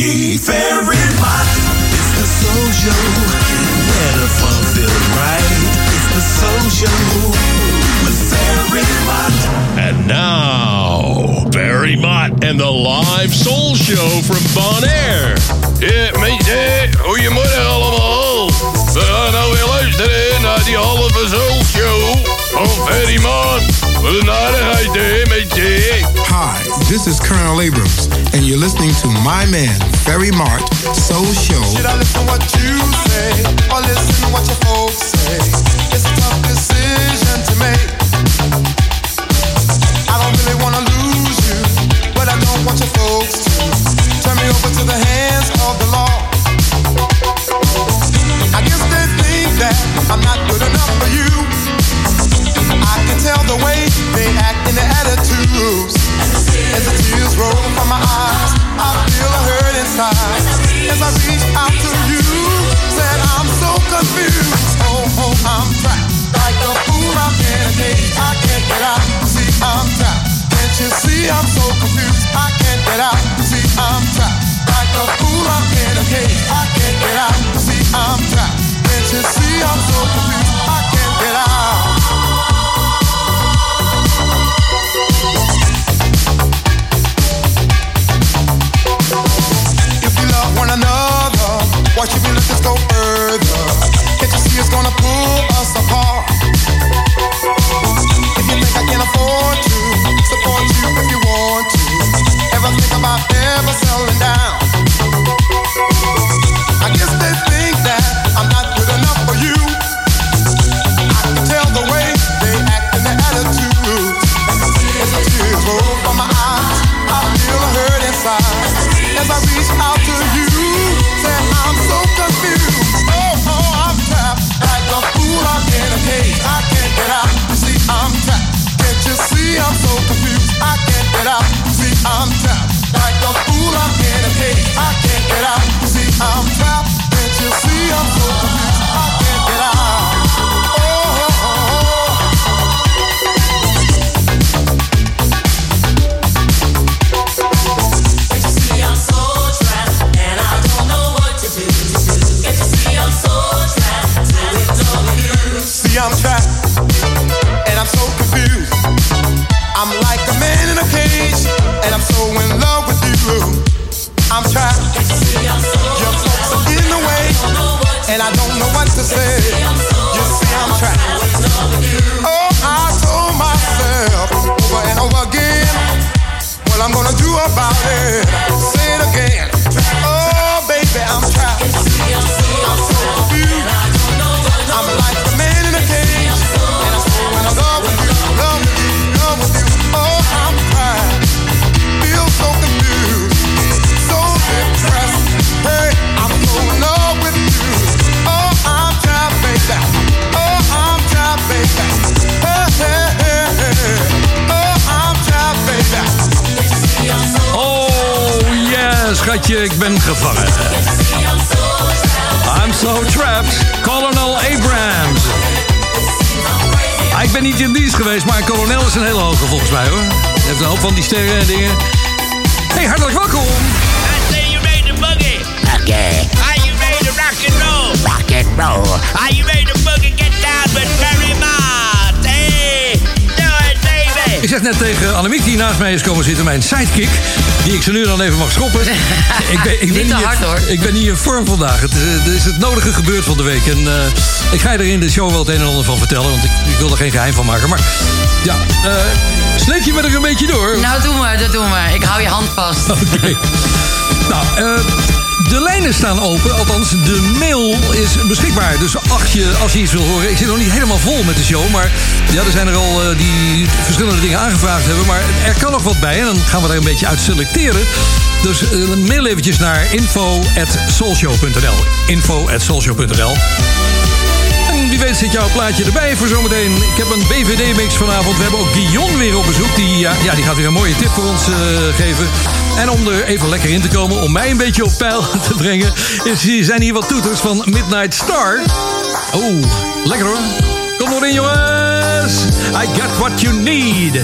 Boogie Fairy Mott. It's the Soul Show. Where the fun feels right. It's the Soul Show with Fairy Mott. And now, Barry Mott and the live Soul Show from Bon Air. Ja, mensen, goedemorgen allemaal. We gaan nou weer luisteren naar die halve Soul Show van Ferry Maat. Wat een aardigheid, hè, mensen. Hi, this is Colonel Abrams, and you're listening to my man, Ferry Mart, Soul Show. Should I listen what you say or listen what your folks say? It's a tough decision to make. I don't really wanna lose you, but I don't want your folks to turn me over to the hands roll from my eyes, I feel a hurt inside. As I reach out to you, said I'm so confused. Oh, oh, I'm trapped. Like a fool, I'm in a. I can't get out. See, I'm trapped. Can't you see I'm so confused? I can't get out. See, I'm trapped. Like a fool, I'm in a. I can't get out. See, I'm trapped. Can't you see I'm so confused? I can't get out. Why should we let this go further? Can't you see it's gonna pull us apart? If you think I can afford to support you if you want to, ever think about ever settling down? I guess they think that I'm not good enough for you. I can tell the way they act and their attitudes. As the tears roll my eyes, I feel hurt inside. As I reach out I can't get out. See, I'm trapped. Can't you see I'm so confused? I can't get out. See, I'm trapped like a fool. I'm. I can't get out. See, I'm trapped. Can't you see I'm so confused? To say. You see, I'm trapped. Ik ben gevangen. I'm so trapped. Colonel Abrams. Ah, ik ben niet in dienst geweest, maar kolonel is een hele hoge volgens mij hoor. Hij heeft een hoop van die sterren en dingen. Hey, hartelijk welkom. Naast mij is komen zitten, mijn sidekick. Die ik zo nu dan even mag schoppen. ik ben, ik ben Niet te hard, hoor. Ik ben niet in vorm vandaag. Het, is- er is het nodige gebeurd van de week. En eh, ik ga je er in de show wel het een en ander van vertellen. Want ik, ik wil er geen geheim van maken. Maar ja, eh sleep je me er een beetje door? Nou, doe maar, dat doen maar. Ik hou je hand vast. Oké. Nou, eh, de lijnen staan open. Althans, de mail is beschikbaar. Dus als je, als je iets wil horen... Ik zit nog niet helemaal vol met de show. Maar ja, er zijn er al eh, die verschillende dingen aangevraagd hebben. Maar er kan nog wat bij. En dan gaan we daar een beetje uit selecteren. Dus eh, mail eventjes naar info.soulshow.nl info.soulshow.nl en wie weet zit jouw plaatje erbij voor zometeen. Ik heb een BVD-mix vanavond. We hebben ook Guillaume weer op bezoek. Die, ja, die gaat weer een mooie tip voor ons eh, geven. En om er even lekker in te komen, om mij een beetje op peil te brengen... Is, zijn hier wat toeters van Midnight Star. Oh, lekker hoor. Kom erin jongens. I got what you need.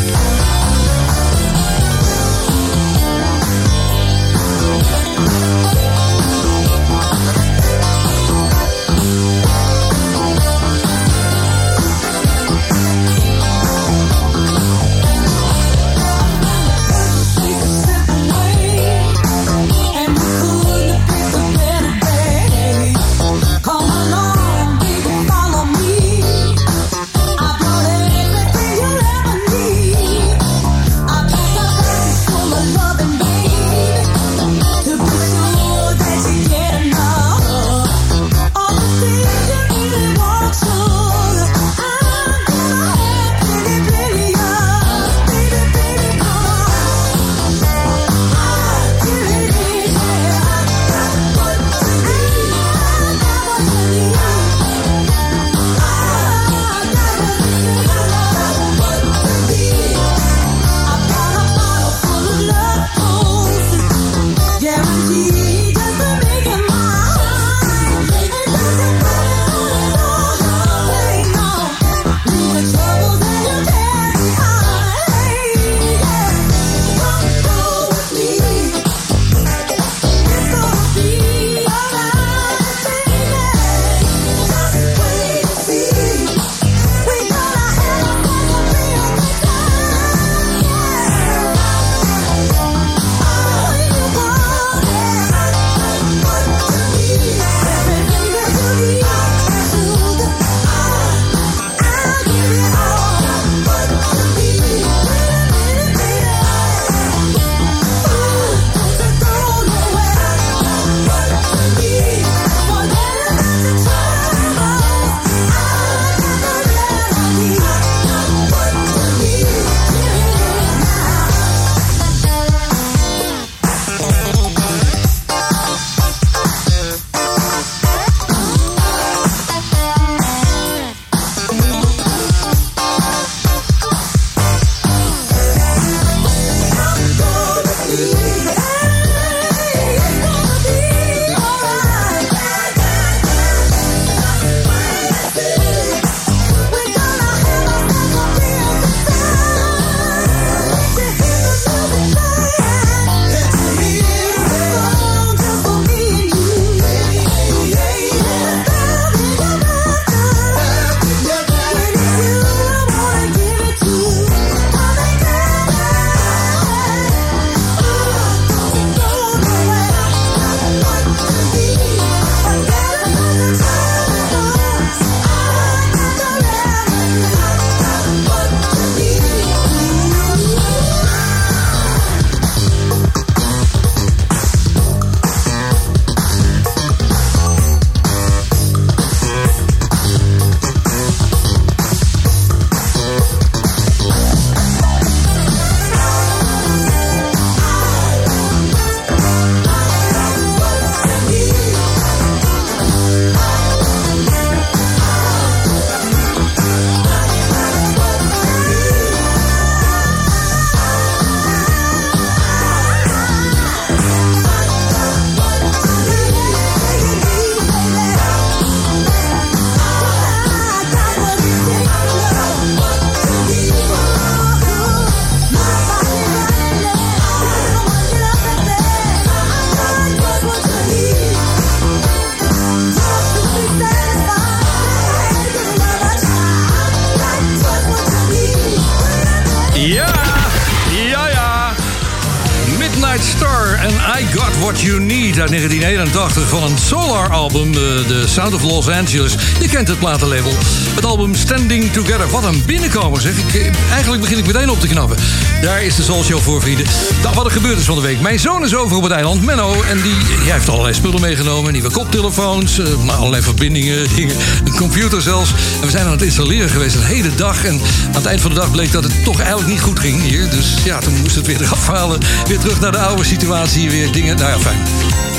Het album Standing Together. Wat een binnenkomer zeg. Ik, eh, eigenlijk begin ik meteen op te knappen. Daar is de Soul Show voor, vrienden. Nou, wat er gebeurd is van de week. Mijn zoon is over op het eiland, Menno. En die jij heeft allerlei spullen meegenomen. Nieuwe koptelefoons, eh, maar allerlei verbindingen, dingen. Een computer zelfs. En we zijn aan het installeren geweest een hele dag. En aan het eind van de dag bleek dat het toch eigenlijk niet goed ging hier. Dus ja, toen moest het weer eraf halen. Weer terug naar de oude situatie. Weer dingen. Nou ja, fijn.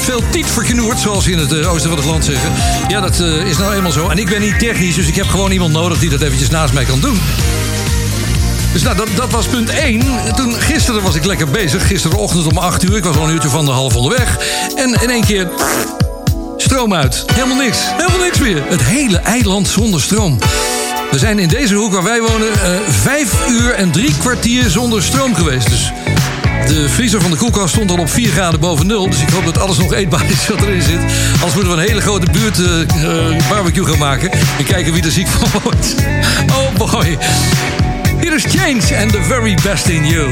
Veel tiet verknoerd, zoals ze in het eh, oosten van het land zeggen. Ja, dat eh, is nou eenmaal zo. En ik ben niet technisch, dus ik heb gewoon iemand nodig die dat eventjes naast mij kan doen. Dus nou, dat, dat was punt 1. Toen, gisteren was ik lekker bezig. Gisterenochtend om 8 uur. Ik was al een uurtje van de half onderweg. En in één keer... Stroom uit. Helemaal niks. Helemaal niks meer. Het hele eiland zonder stroom. We zijn in deze hoek waar wij wonen... eh, vijf uur en drie kwartier zonder stroom geweest. Dus de vriezer van de koelkast stond al op 4 graden boven nul. Dus ik hoop dat alles nog eetbaar is wat erin zit. Anders moeten we een hele grote buurt eh, eh, barbecue gaan maken. En kijken wie er ziek van wordt. Oh boy. Hier is Change and the very best in you.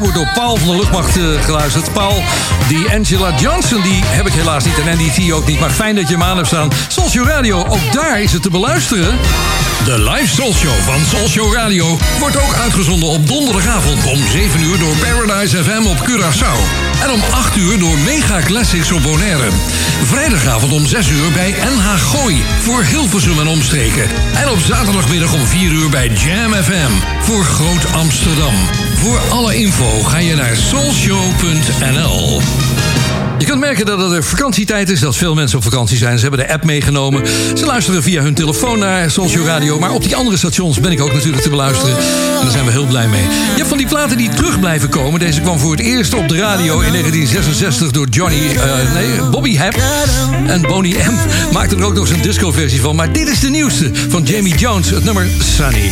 Wordt door Paul van de luchtmacht eh, geluisterd. Paul, die Angela Johnson, die heb ik helaas niet en NDT ook niet. Maar fijn dat je hem aan hebt staan. Soulshow Radio, ook daar is het te beluisteren. De live Soul Show van Show Radio wordt ook uitgezonden op donderdagavond om 7 uur door Paradise FM op Curaçao. En om 8 uur door Mega Classics op Bonaire. Vrijdagavond om 6 uur bij NH Gooi voor Hilversum en omstreken. En op zaterdagmiddag om 4 uur bij Jam FM voor Groot Amsterdam. Voor alle info ga je naar soulshow.nl. Je kunt merken dat het vakantietijd is, dat veel mensen op vakantie zijn. Ze hebben de app meegenomen. Ze luisteren via hun telefoon naar Social Radio. Maar op die andere stations ben ik ook natuurlijk te beluisteren. En daar zijn we heel blij mee. Je hebt van die platen die terug blijven komen. Deze kwam voor het eerst op de radio in 1966 door Johnny, eh, nee, Bobby Hap. En Boney M maakte er ook nog zijn disco-versie van. Maar dit is de nieuwste van Jamie Jones, het nummer Sunny.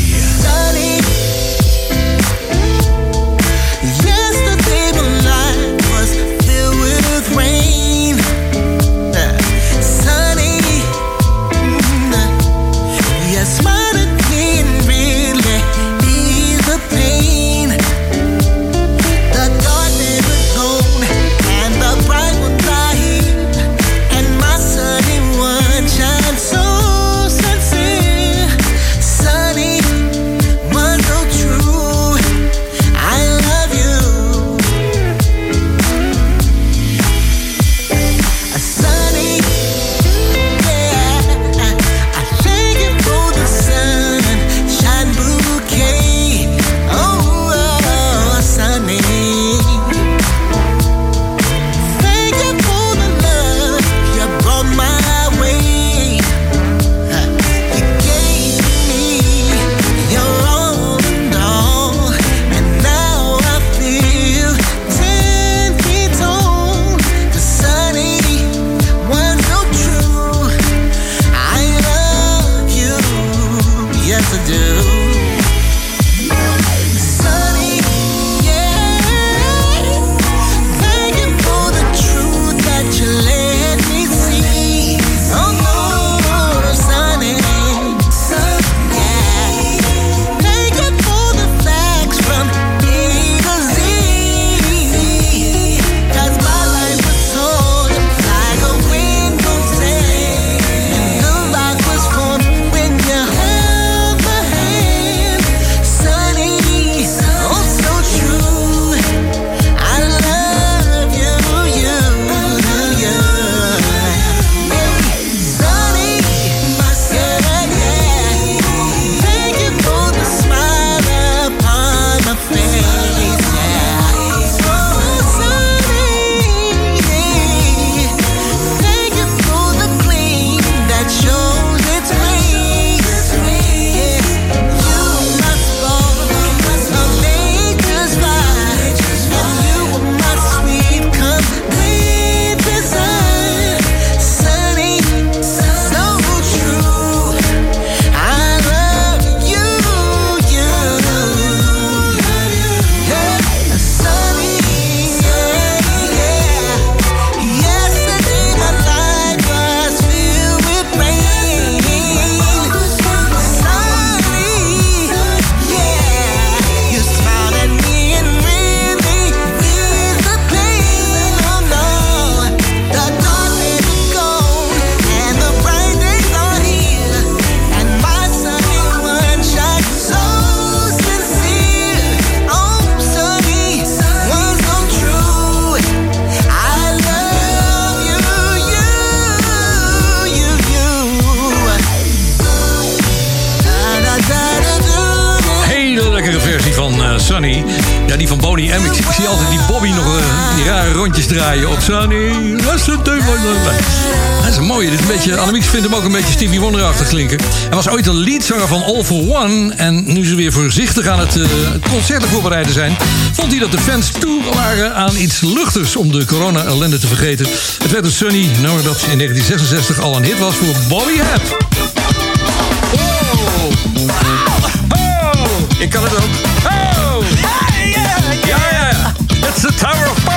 Een beetje Stevie Wonder-achtig klinken. Hij was ooit de leadzanger van All for One. En nu ze weer voorzichtig aan het, eh, concert voorbereiden zijn... vond hij dat de fans toe waren aan iets luchtigs om de corona-ellende te vergeten. Het werd een Sunny, nummer dat in 1966 al een hit was voor Bobby Hap. Oh, ik kan het ook. Oh! Ja, ja, ja. It's the Tower of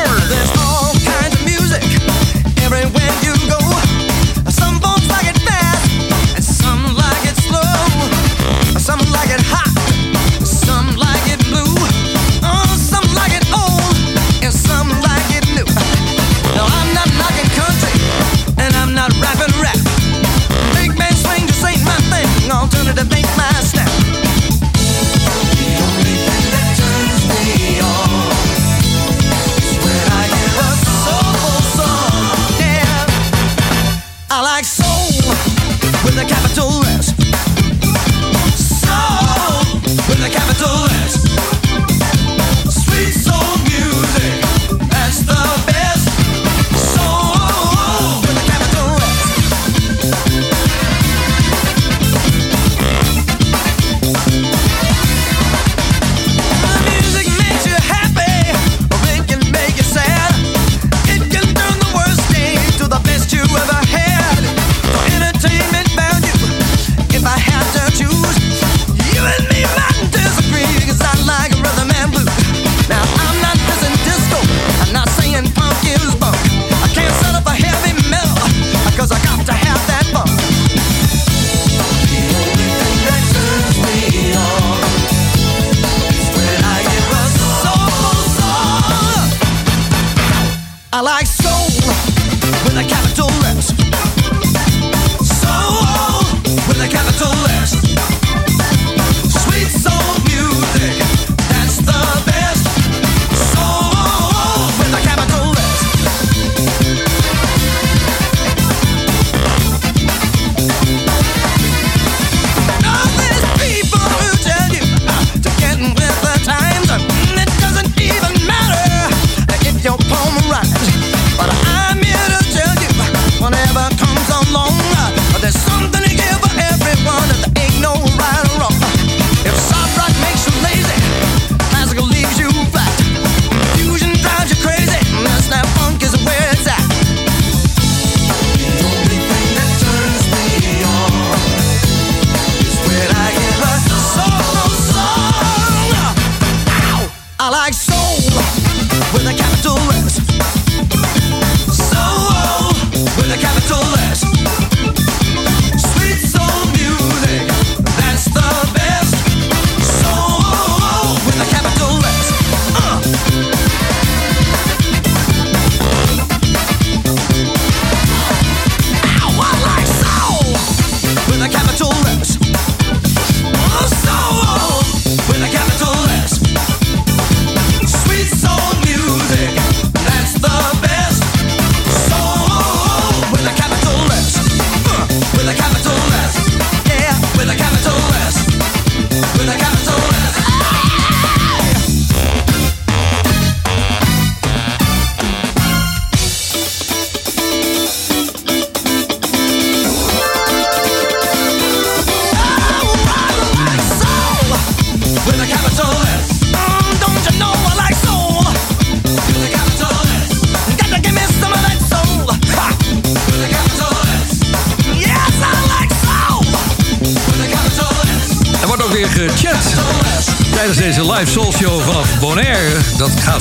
I like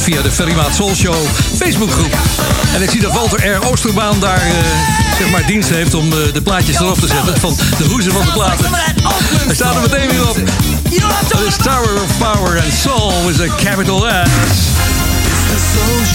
via de Ferrymaat Soul Show Facebookgroep. En ik zie dat Walter R. Oosterbaan daar eh, zeg maar dienst heeft om eh, de plaatjes erop te zetten. Van de roezen van de platen. Hij staat er meteen weer op. Dat Tower of Power and Soul is a capital S. It's the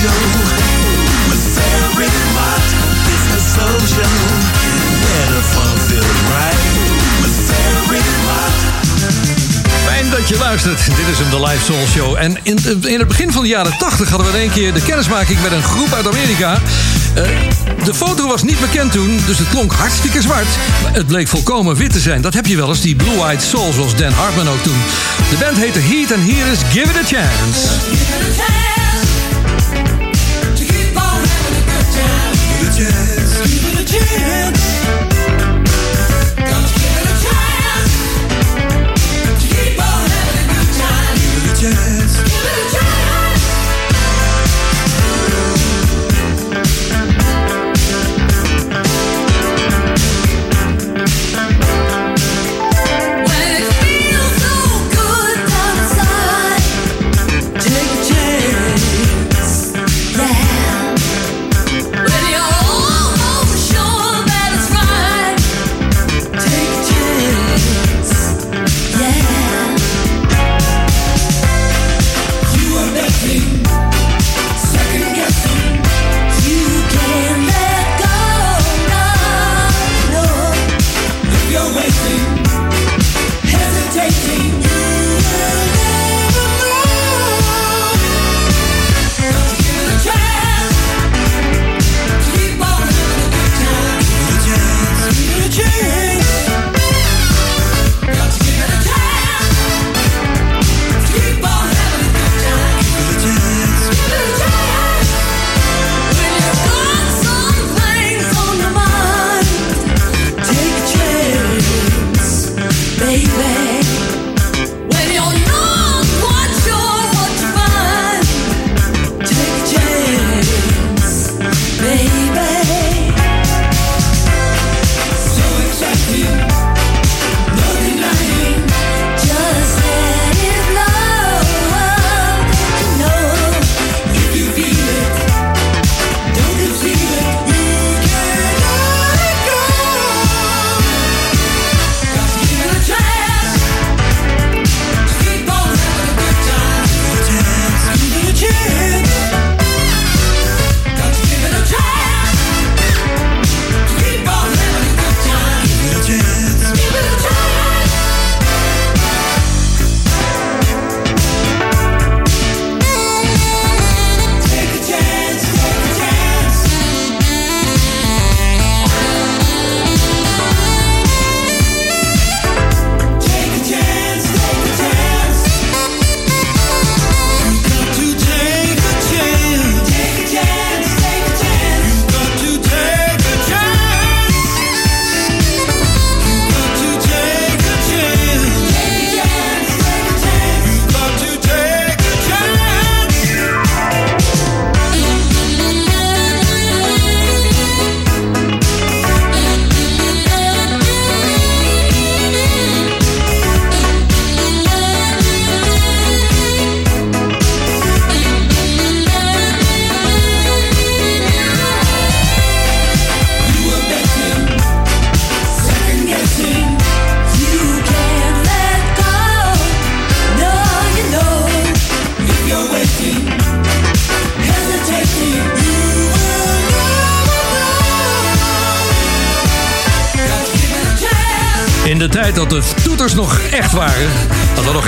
dat je luistert. Dit is een de Live Soul Show. En in, in het begin van de jaren 80 hadden we in één keer de kennismaking met een groep uit Amerika. Eh, de foto was niet bekend toen, dus het klonk hartstikke zwart. Maar het bleek volkomen wit te zijn. Dat heb je wel eens, die blue-eyed soul, zoals Dan Hartman ook toen. De band heette Heat and hier is Give It A Chance. Give it a chance. Give it a chance. Give it a chance.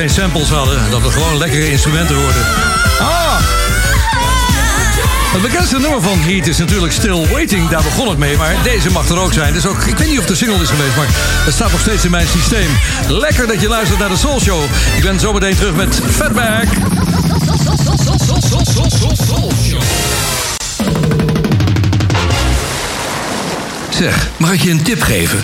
Geen samples hadden. Dat we gewoon lekkere instrumenten hoorden. Ah! Het bekendste nummer van Heat is natuurlijk Still Waiting. Daar begon het mee, maar deze mag er ook zijn. Dus ook, ik weet niet of de single is geweest, maar het staat nog steeds in mijn systeem. Lekker dat je luistert naar de Soul Show. Ik ben zo meteen terug met Fatback. Zeg, mag ik je een tip geven?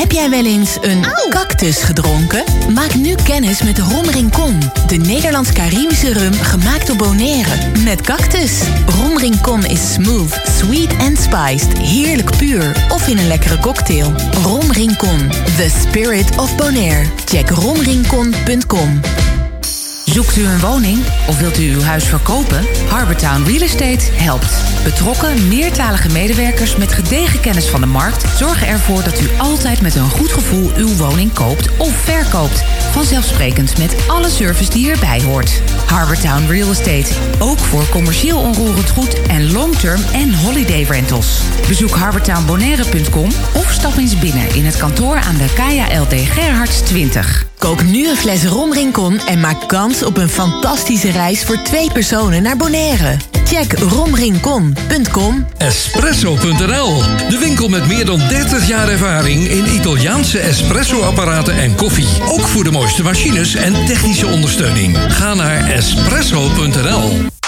Heb jij wel eens een cactus gedronken? Maak nu kennis met Rom Rincon. De Nederlands-Caribische rum gemaakt op Bonaire. Met cactus. Rom Rincon is smooth, sweet en spiced. Heerlijk puur. Of in een lekkere cocktail. Rom Rincon. The spirit of Bonaire. Check romrincon.com. Zoekt u een woning of wilt u uw huis verkopen? Harbortown Real Estate helpt. Betrokken, meertalige medewerkers met gedegen kennis van de markt zorgen ervoor dat u altijd met een goed gevoel uw woning koopt of verkoopt. Vanzelfsprekend met alle service die erbij hoort. Harbortown Real Estate. Ook voor commercieel onroerend goed en long-term en holiday rentals. Bezoek harbortownbonaire.com of stap eens binnen in het kantoor aan de Kaya LD Gerhards 20. Koop nu een fles Rom Rincon en maak kans op een fantastische reis voor twee personen naar Bonaire. Check romrincon.com. Espresso.nl, de winkel met meer dan 30 jaar ervaring in Italiaanse espresso-apparaten en koffie. Ook voor de mooiste machines en technische ondersteuning. Ga naar espresso.nl.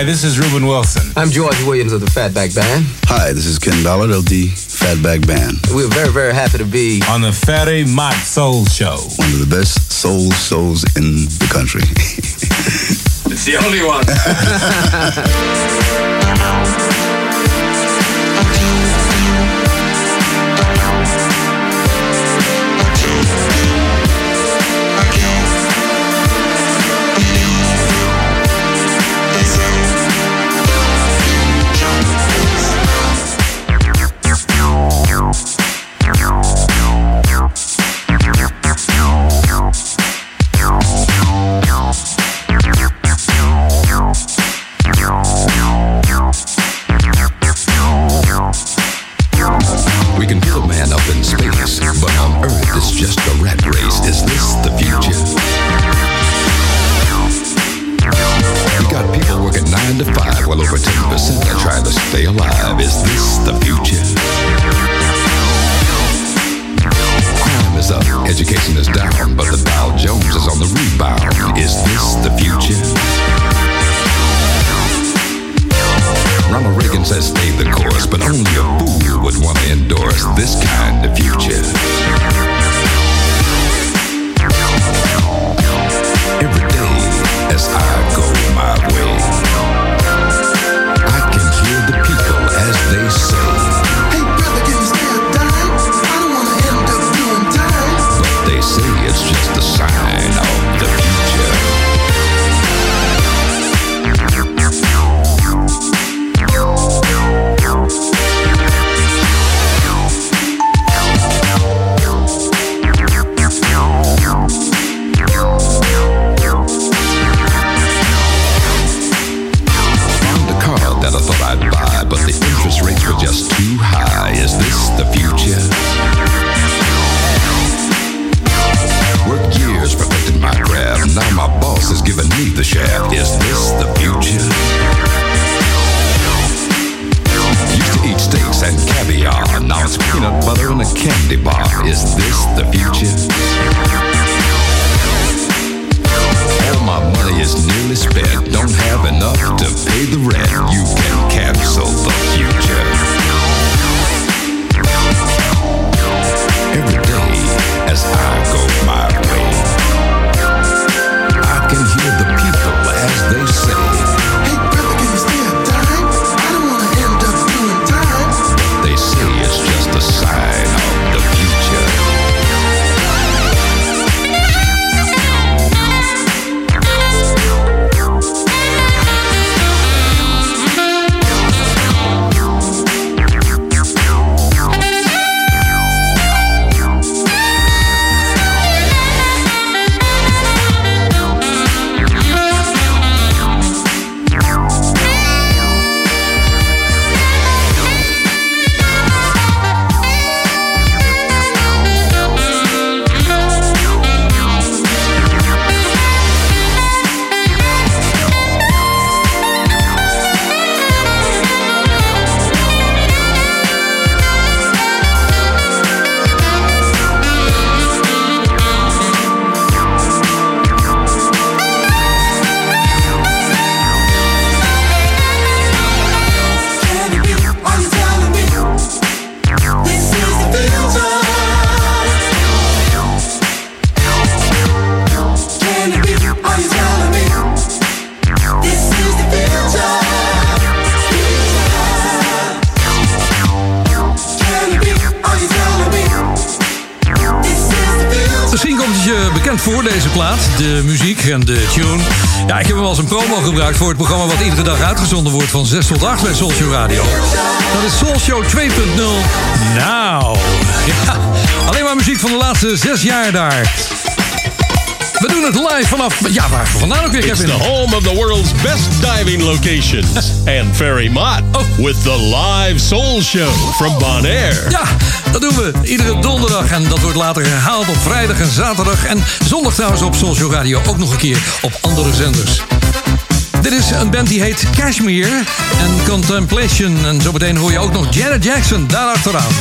Hi, this is Ruben Wilson. I'm George Williams of the Fatback Band. Hi, this is Ken Ballard of the Fatback Band. We're very, very happy to be on the Fatty Mott Soul Show. One of the best soul shows in the country. it's the only one. van 6 tot 8 bij Soul Show Radio. Dat is Soul Show 2.0. Nou, ja, alleen maar muziek van de laatste zes jaar daar. We doen het live vanaf... Ja, waar vandaan ook weer, It's Kevin? the home of the world's best diving locations. and Ferry Mott with the live soul show from Bonaire. Ja, dat doen we iedere donderdag. En dat wordt later herhaald op vrijdag en zaterdag. En zondag trouwens op Social Radio ook nog een keer op andere zenders. Dit is een band die heet Cashmere en Contemplation. En zo meteen hoor je ook nog Janet Jackson daar achteraan.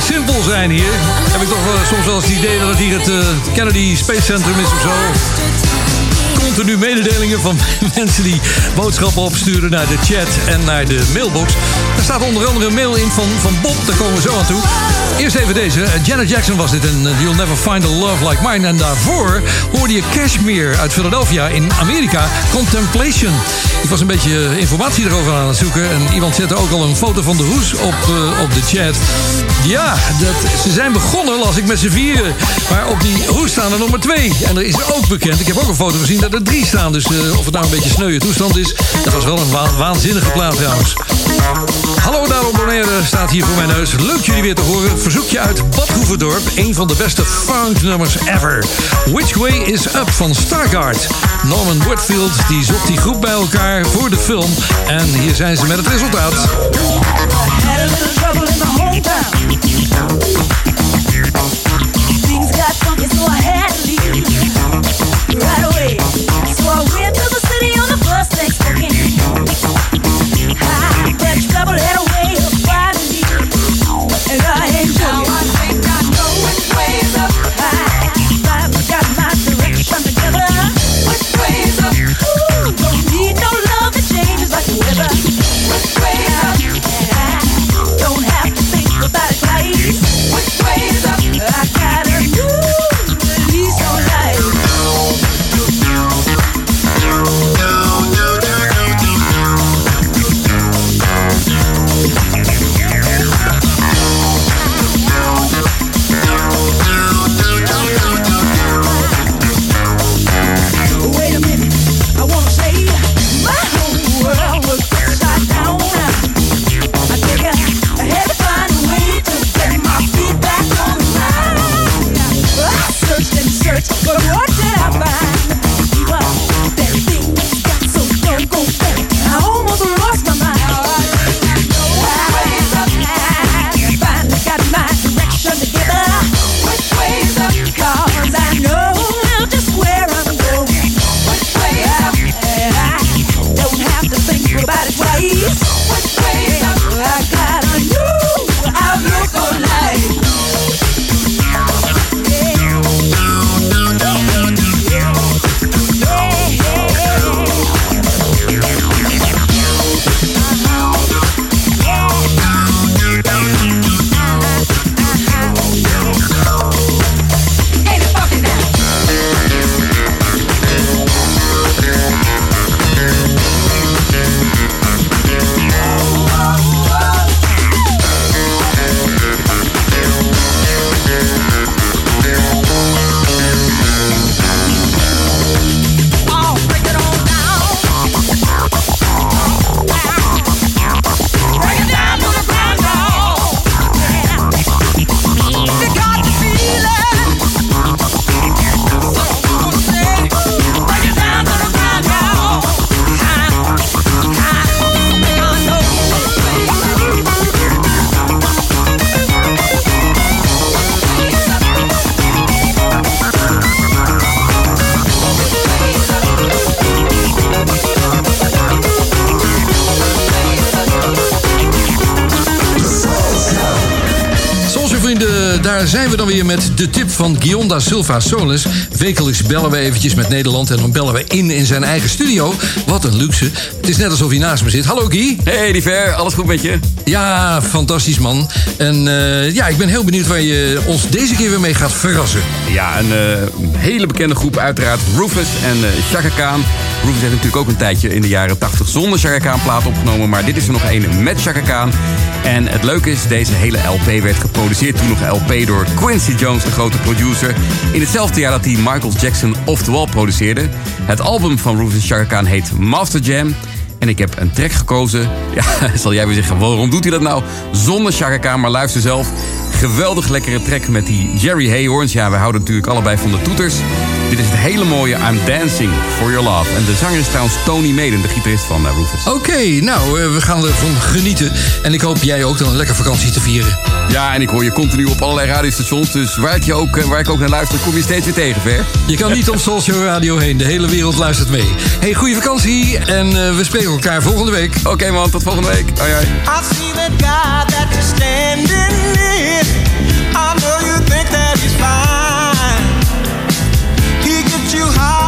Vrij simpel zijn hier. Heb ik toch eh, soms wel eens het idee dat het hier het eh, Kennedy Space Centrum is of zo. Continu mededelingen van mensen die boodschappen opsturen naar de chat en naar de mailbox. Daar staat onder andere een mail in van, van Bob, daar komen we zo aan toe. Eerst even deze. Eh, Janet Jackson was dit en eh, You'll Never Find a Love Like Mine. En daarvoor hoorde je Cashmere uit Philadelphia in Amerika, Contemplation. Ik was een beetje eh, informatie erover aan het zoeken. En iemand zette ook al een foto van de hoes op, op de chat. Ja, dat, ze zijn begonnen, las ik met z'n vieren. Maar op die hoes staan er maar twee. En er is ook bekend, ik heb ook een foto gezien dat er drie staan. Dus eh, of het nou een beetje sneuwe toestand is, dat was wel een wa- waanzinnige plaat trouwens. Hallo daar op staat hier voor mijn neus. Leuk jullie weer te horen. Verzoekje uit Badhoevedorp. Een van de beste funk nummers ever. Which Way is Up van Stargard. Norman Whitfield die zocht die groep bij elkaar voor de film. En hier zijn ze met het resultaat. We dan weer met de tip van Gionda Silva Solis. Wekelijks bellen we eventjes met Nederland en dan bellen we in in zijn eigen studio. Wat een luxe. Het is net alsof hij naast me zit. Hallo Guy. Hey Diver, alles goed met je? Ja, fantastisch man. En eh, ja, ik ben heel benieuwd waar je ons deze keer weer mee gaat verrassen. Ja, een eh, hele bekende groep uiteraard. Rufus en eh Chaka Khan. Rufus heeft natuurlijk ook een tijdje in de jaren 80 zonder Chaka Khan plaat opgenomen. Maar dit is er nog een met Chaka Khan. En het leuke is, deze hele LP werd geproduceerd toen nog LP door Quincy Jones, de grote producer. In hetzelfde jaar dat hij Michael Jackson Off The Wall produceerde. Het album van Rufus Khan heet Master Jam. En ik heb een track gekozen. Ja, zal jij weer zeggen, waarom doet hij dat nou? Zonder Khan, maar luister zelf. Geweldig lekkere track met die Jerry Hayhorns. Ja, we houden natuurlijk allebei van de toeters. Dit is het hele mooie I'm Dancing For Your Love. En de zanger is trouwens Tony Maiden, de gitarist van uh, Rufus. Oké, nou, eh, we gaan ervan genieten. En ik hoop jij ook dan een lekker vakantie te vieren. Ja, en ik hoor je continu op allerlei radiostations. Dus waar ik, je ook, eh, waar ik ook naar luister, kom je steeds weer tegen, Ver. Je kan niet om Soulshow Radio heen. De hele wereld luistert mee. Hey, goede vakantie. En eh, we spreken elkaar volgende week. Oké man, tot volgende week. Hoi hoi. I know you think that he's fine. He gets you high.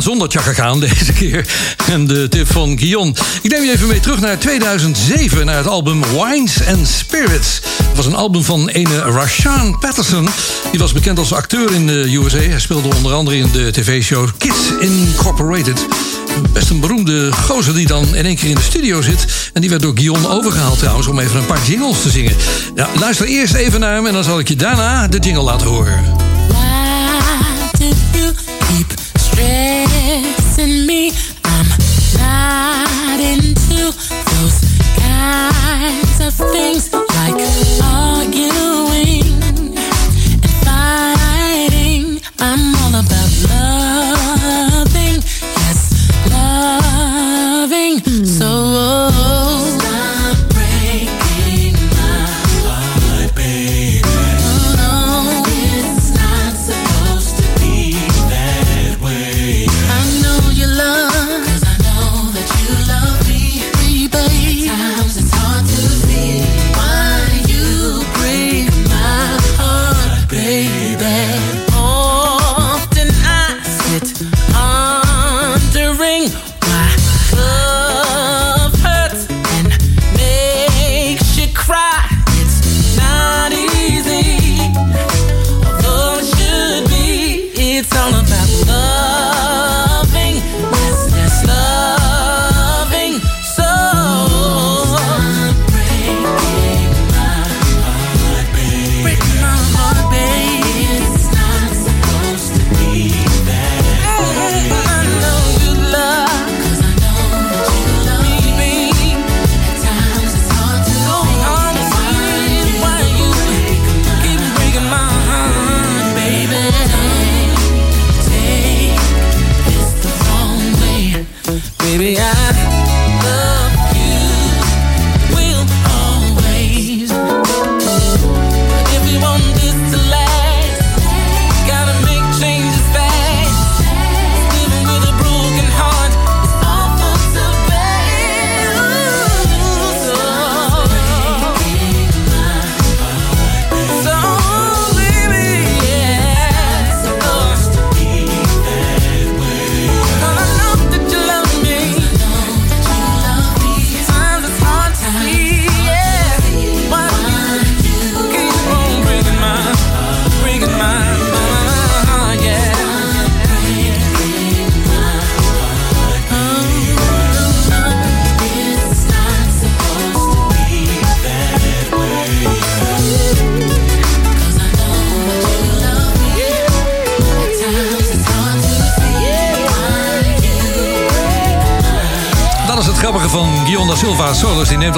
Khan, zonder Khan deze keer. En de tip van Guillaume. Ik neem je even mee terug naar 2007, naar het album Wines and Spirits. Het was een album van ene Rashaan Patterson. Die was bekend als acteur in de USA. Hij speelde onder andere in de tv-show Kids Incorporated. Best een beroemde gozer die dan in één keer in de studio zit. En die werd door Guillaume overgehaald trouwens om even een paar jingles te zingen. Luister eerst even naar hem en dan zal ik je daarna de jingle laten horen.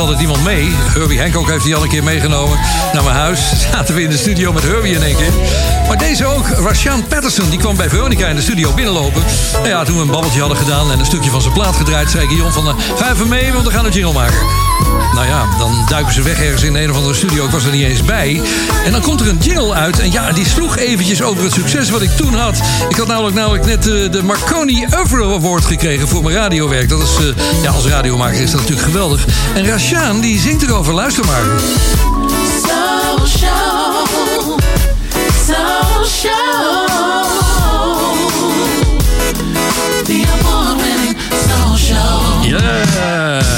Altijd iemand mee. Herbie Hancock heeft hij al een keer meegenomen naar mijn huis. Zaten we in de studio met Herbie in één keer. Maar deze ook, Rashaan Patterson, die kwam bij Veronica in de studio binnenlopen. Nou ja, toen we een babbeltje hadden gedaan en een stukje van zijn plaat gedraaid, zei Guion van, eh, ga even mee, want we gaan een jingle maken. Nou ja, dan duiken ze weg ergens in een of andere studio. Ik was er niet eens bij. En dan komt er een jingle uit. En ja, die sloeg eventjes over het succes wat ik toen had. Ik had namelijk, namelijk net eh, de Marconi Overall Award gekregen voor mijn radiowerk. Dat is, eh, ja, als radiomaker is dat natuurlijk geweldig. En Rashaan, die zingt erover. Luister maar.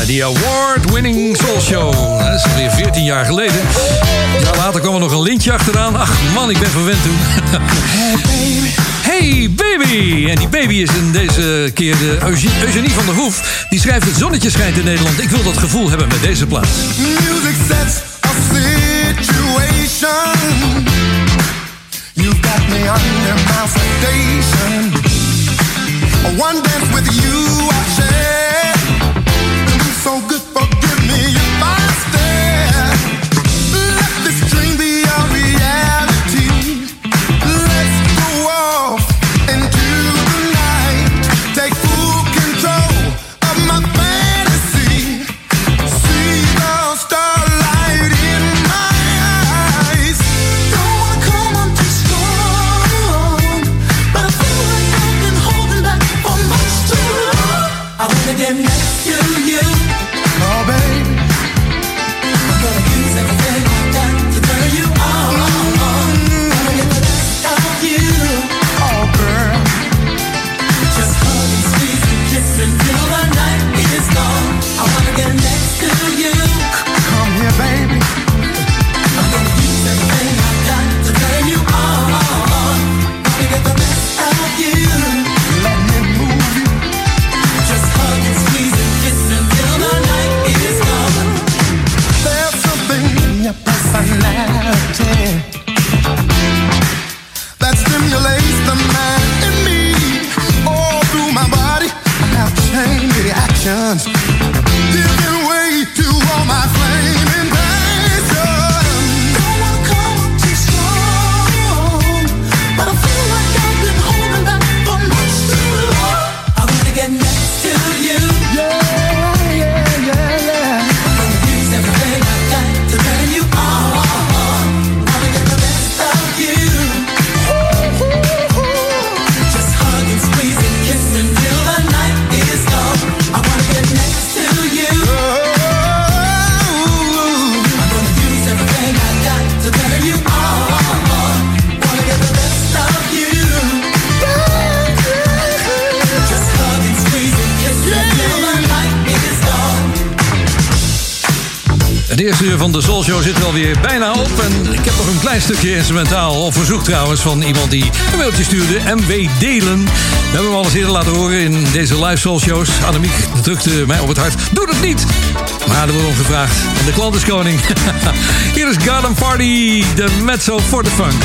Die award-winning Soul Show. Dat is alweer 14 jaar geleden. Ja, later kwam er nog een lintje achteraan. Ach man, ik ben verwend toen. Hey baby! En die baby is in deze keer de Euge- Eugenie van der Hoef. Die schrijft Het zonnetje schijnt in Nederland. Ik wil dat gevoel hebben met deze plaat. Music sets my sedation. One dance with you eerste van de Soul Show zit er alweer bijna op. En ik heb nog een klein stukje instrumentaal. Op verzoek trouwens van iemand die een mailtje stuurde. MW Delen. We hebben hem al eens eerder laten horen in deze live Soul Shows. Annemiek drukte mij op het hart. Doe dat niet! Maar er wordt om gevraagd. En de klant is koning. Hier is Garden Party. De mezzo for the funk.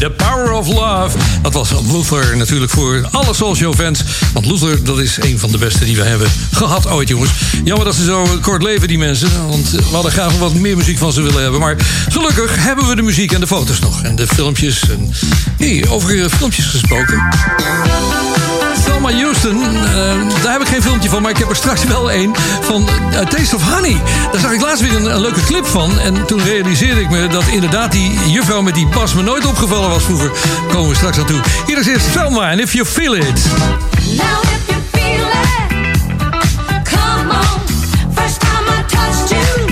The Power of Love. Dat was Luther natuurlijk voor alle social fans. Want Luther, dat is een van de beste die we hebben gehad ooit, jongens. Jammer dat ze zo kort leven, die mensen. Want we hadden graag wat meer muziek van ze willen hebben. Maar gelukkig hebben we de muziek en de foto's nog. En de filmpjes. En... Hey, over eh, filmpjes gesproken. Thelma Houston. Eh, daar heb ik geen filmpje van, maar ik heb er straks wel een van eh, Taste of Honey. Daar zag ik laatst weer een, leuke clip van. En toen realiseerde ik me dat inderdaad die juffrouw met die pas me nooit opgevallen was vroeger. Komen we straks aan toe. Hier is eerst Thelma en If You Feel It. Now if you feel it, come on. First time I touched you.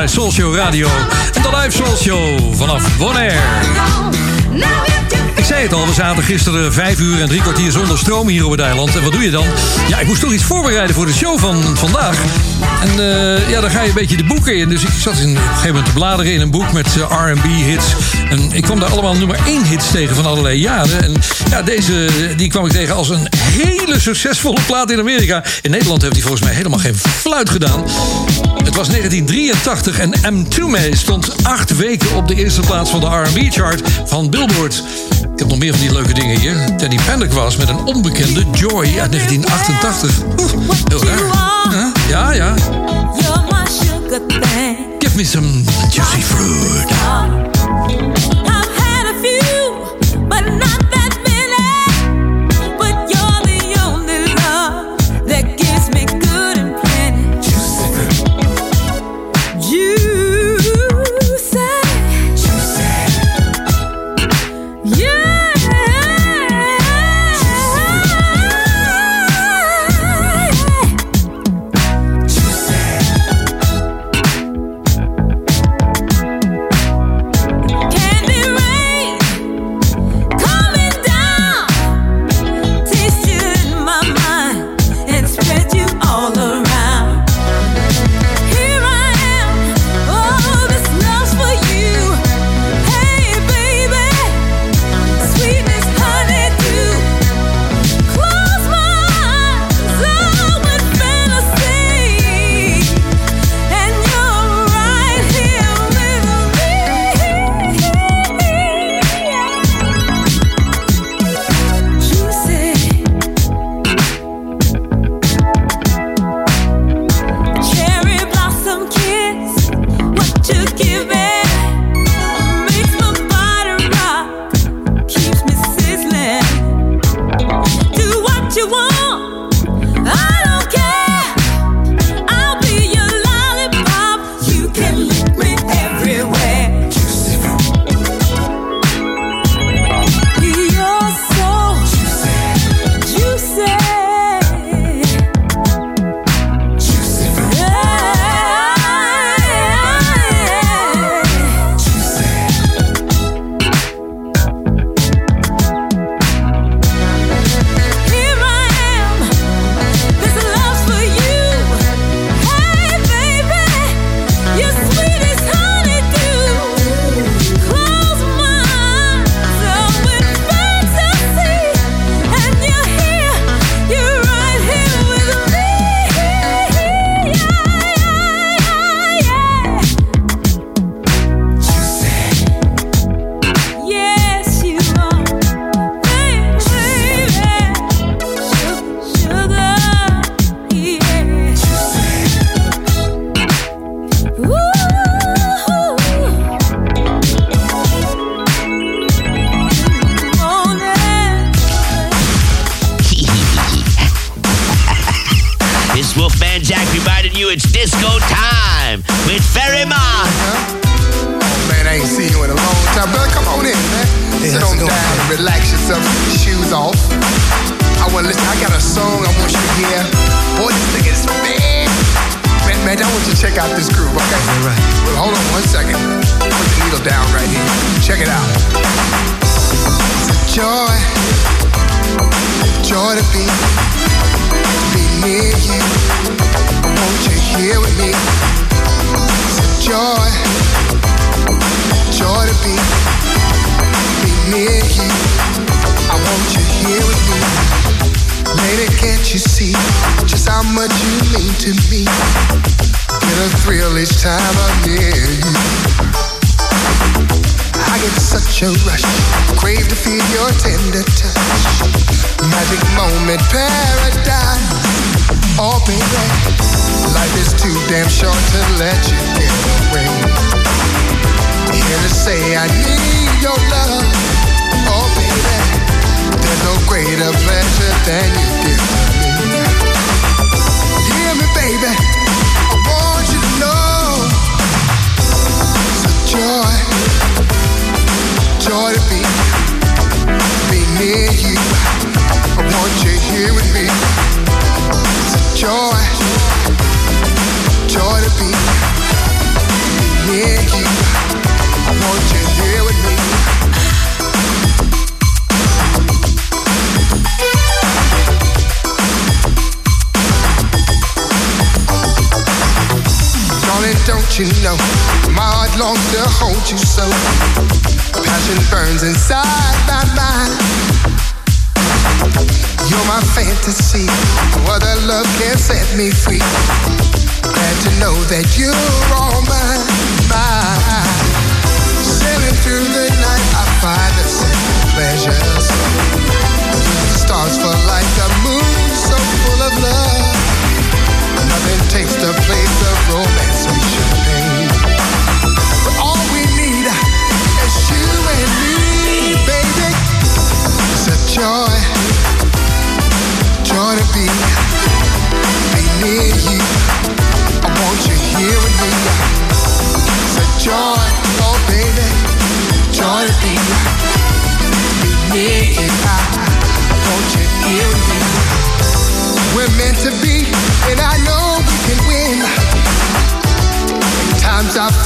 bij Soul Show Radio. De live Soul Show vanaf Bonaire. Ik zei het al, we zaten gisteren vijf uur en drie kwartier zonder stroom hier op het eiland. En wat doe je dan? Ja, ik moest toch iets voorbereiden voor de show van vandaag. En eh, ja, dan ga je een beetje de boeken in. Dus ik zat in, op een gegeven moment te bladeren in een boek met eh, R&B-hits. En ik kwam daar allemaal nummer één hits tegen van allerlei jaren. En ja, deze die kwam ik tegen als een hele succesvolle plaat in Amerika. In Nederland heeft hij volgens mij helemaal geen fluit gedaan was 1983 en M2 May stond acht weken op de eerste plaats van de RB-chart van Billboard. Ik heb nog meer van die leuke dingen hier. Teddy Pendick was met een onbekende Joy uit 1988. Oeh, heel raar. Ja, ja. Give me some juicy fruit.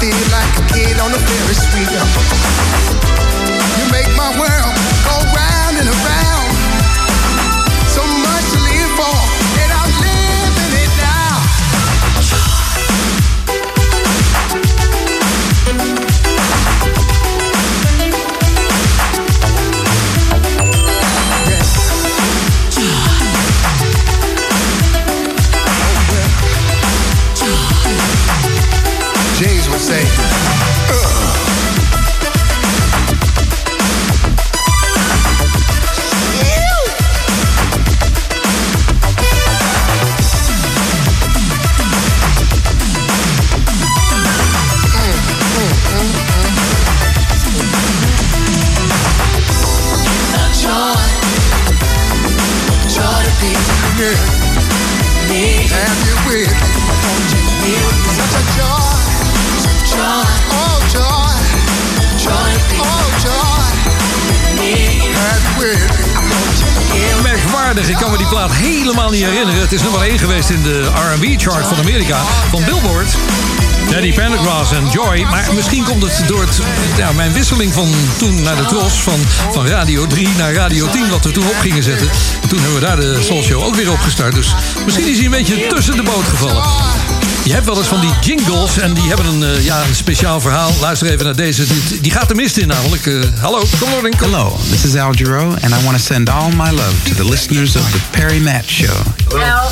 Feel like a kid on a Ferris wheel. You make my world niet herinneren. Het is nummer 1 geweest in de R&B-chart van Amerika, van Billboard. Daddy Pendergrass en Joy. Maar misschien komt het door het, mijn wisseling van toen naar de Tros... Van, van Radio 3 naar Radio 10, wat we toen op gingen zetten. Toen hebben we daar de Soul Show ook weer opgestart. Dus misschien is hij een beetje tussen de boot gevallen. Je hebt wel eens van die jingles en die hebben een, eh, ja, een speciaal verhaal. Luister even naar deze. Die, die gaat de mist in namelijk. Eh, hallo, kom maar in. Hello, this is Al Giro, and I want to send all my love to the listeners of the Perry Matt Show. Now,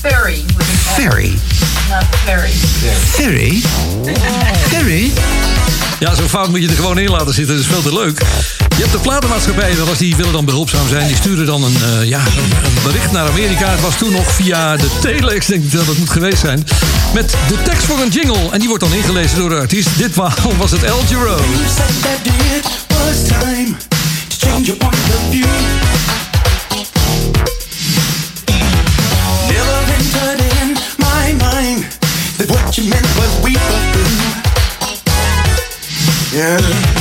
Ferry. Ferry? Not Ferry. Ferry? Ferry? Ja, zo fout moet je er gewoon in laten zitten. Dat is veel te leuk. Je hebt de platenmaatschappijen wel eens, die willen dan behulpzaam zijn. Die sturen dan een, eh, ja, een een bericht naar Amerika. Het was toen nog via de telex, denk ik dat het moet geweest zijn. Met de tekst voor een jingle. En die wordt dan ingelezen door de artiest. Dit wa- was het El Giro. You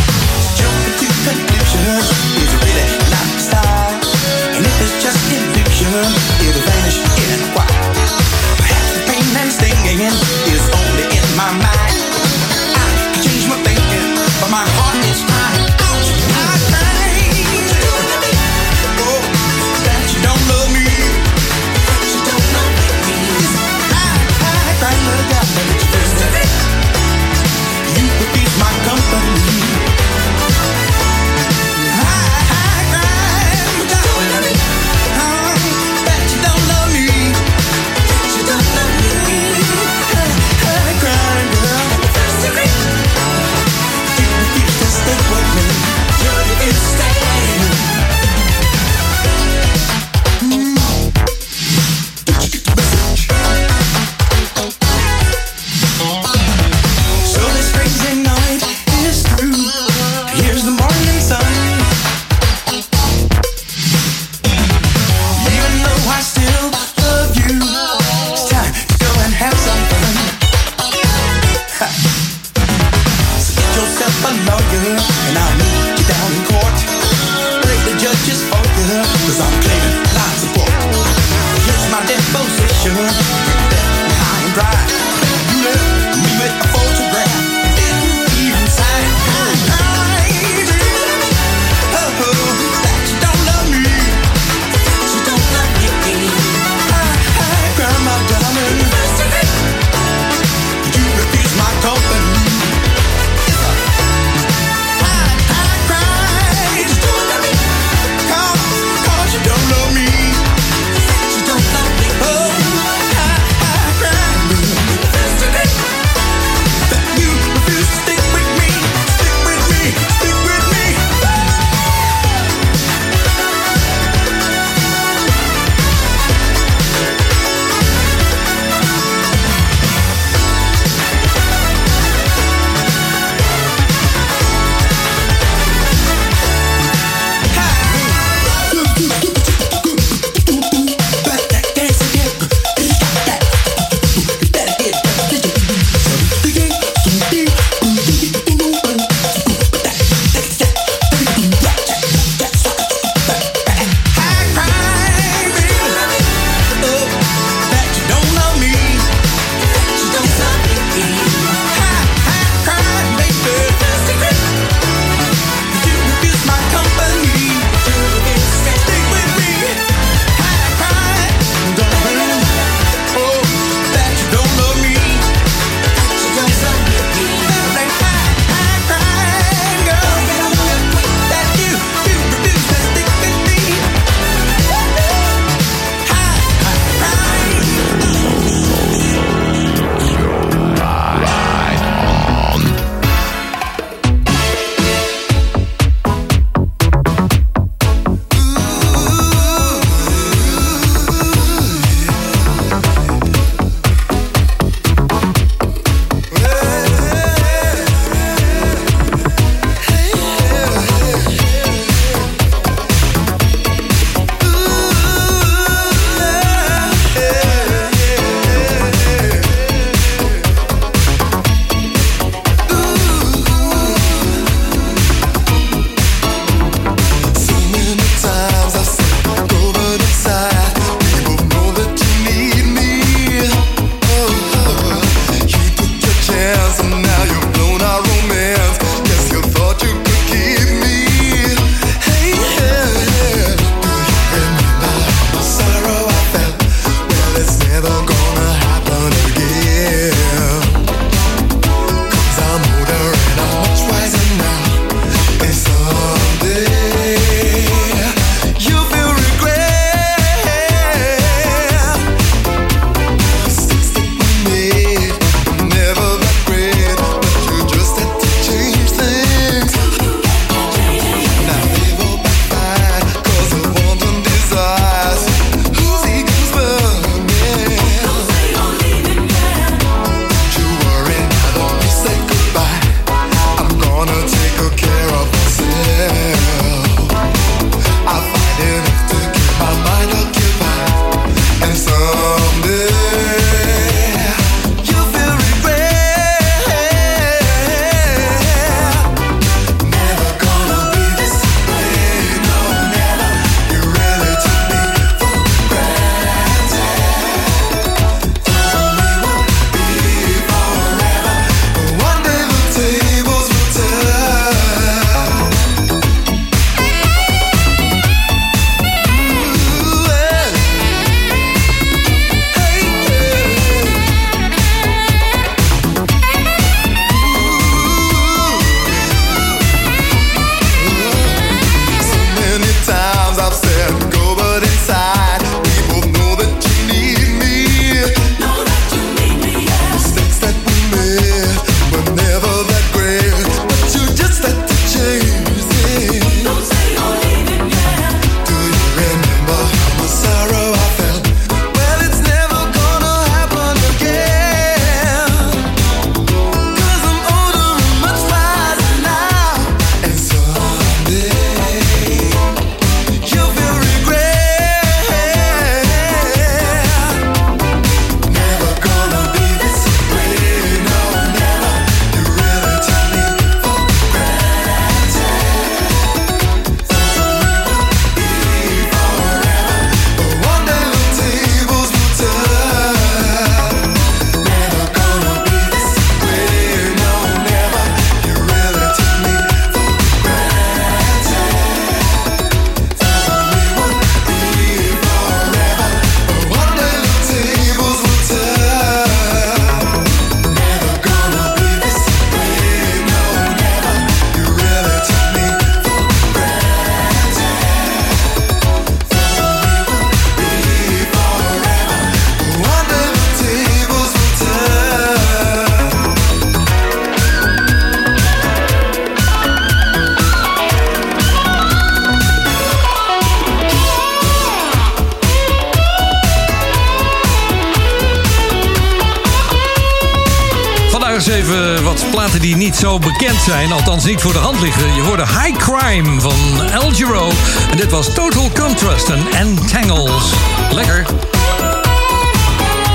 zijn. Althans niet voor de hand liggen. Je hoorde High Crime van El Giro. En dit was Total Contrast en Entangles. Lekker.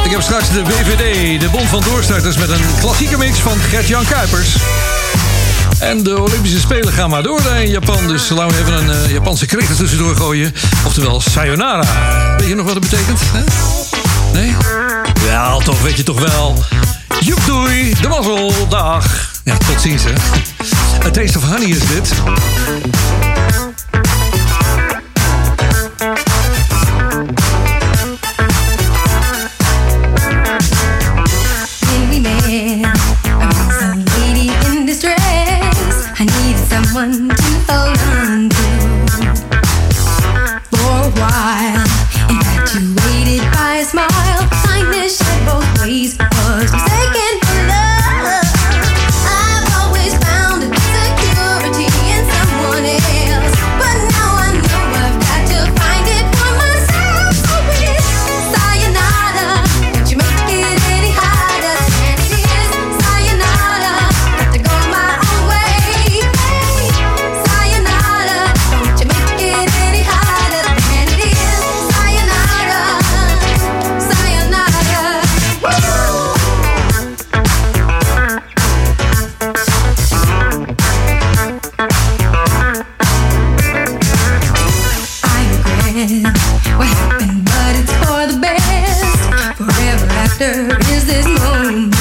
Ik heb straks de BVD, de Bond van Doorstarters... met een klassieke mix van Gert-Jan Kuipers. En de Olympische Spelen gaan maar door daar in Japan. Dus laten we even een eh, Japanse kreeg er tussendoor gooien. Oftewel, sayonara. Weet je nog wat het betekent? Nee? Ja, toch weet je toch wel. Joep doei, de mazzel, dag. Ja, tot ziens hè. A Taste of Honey is dit. Is this moment.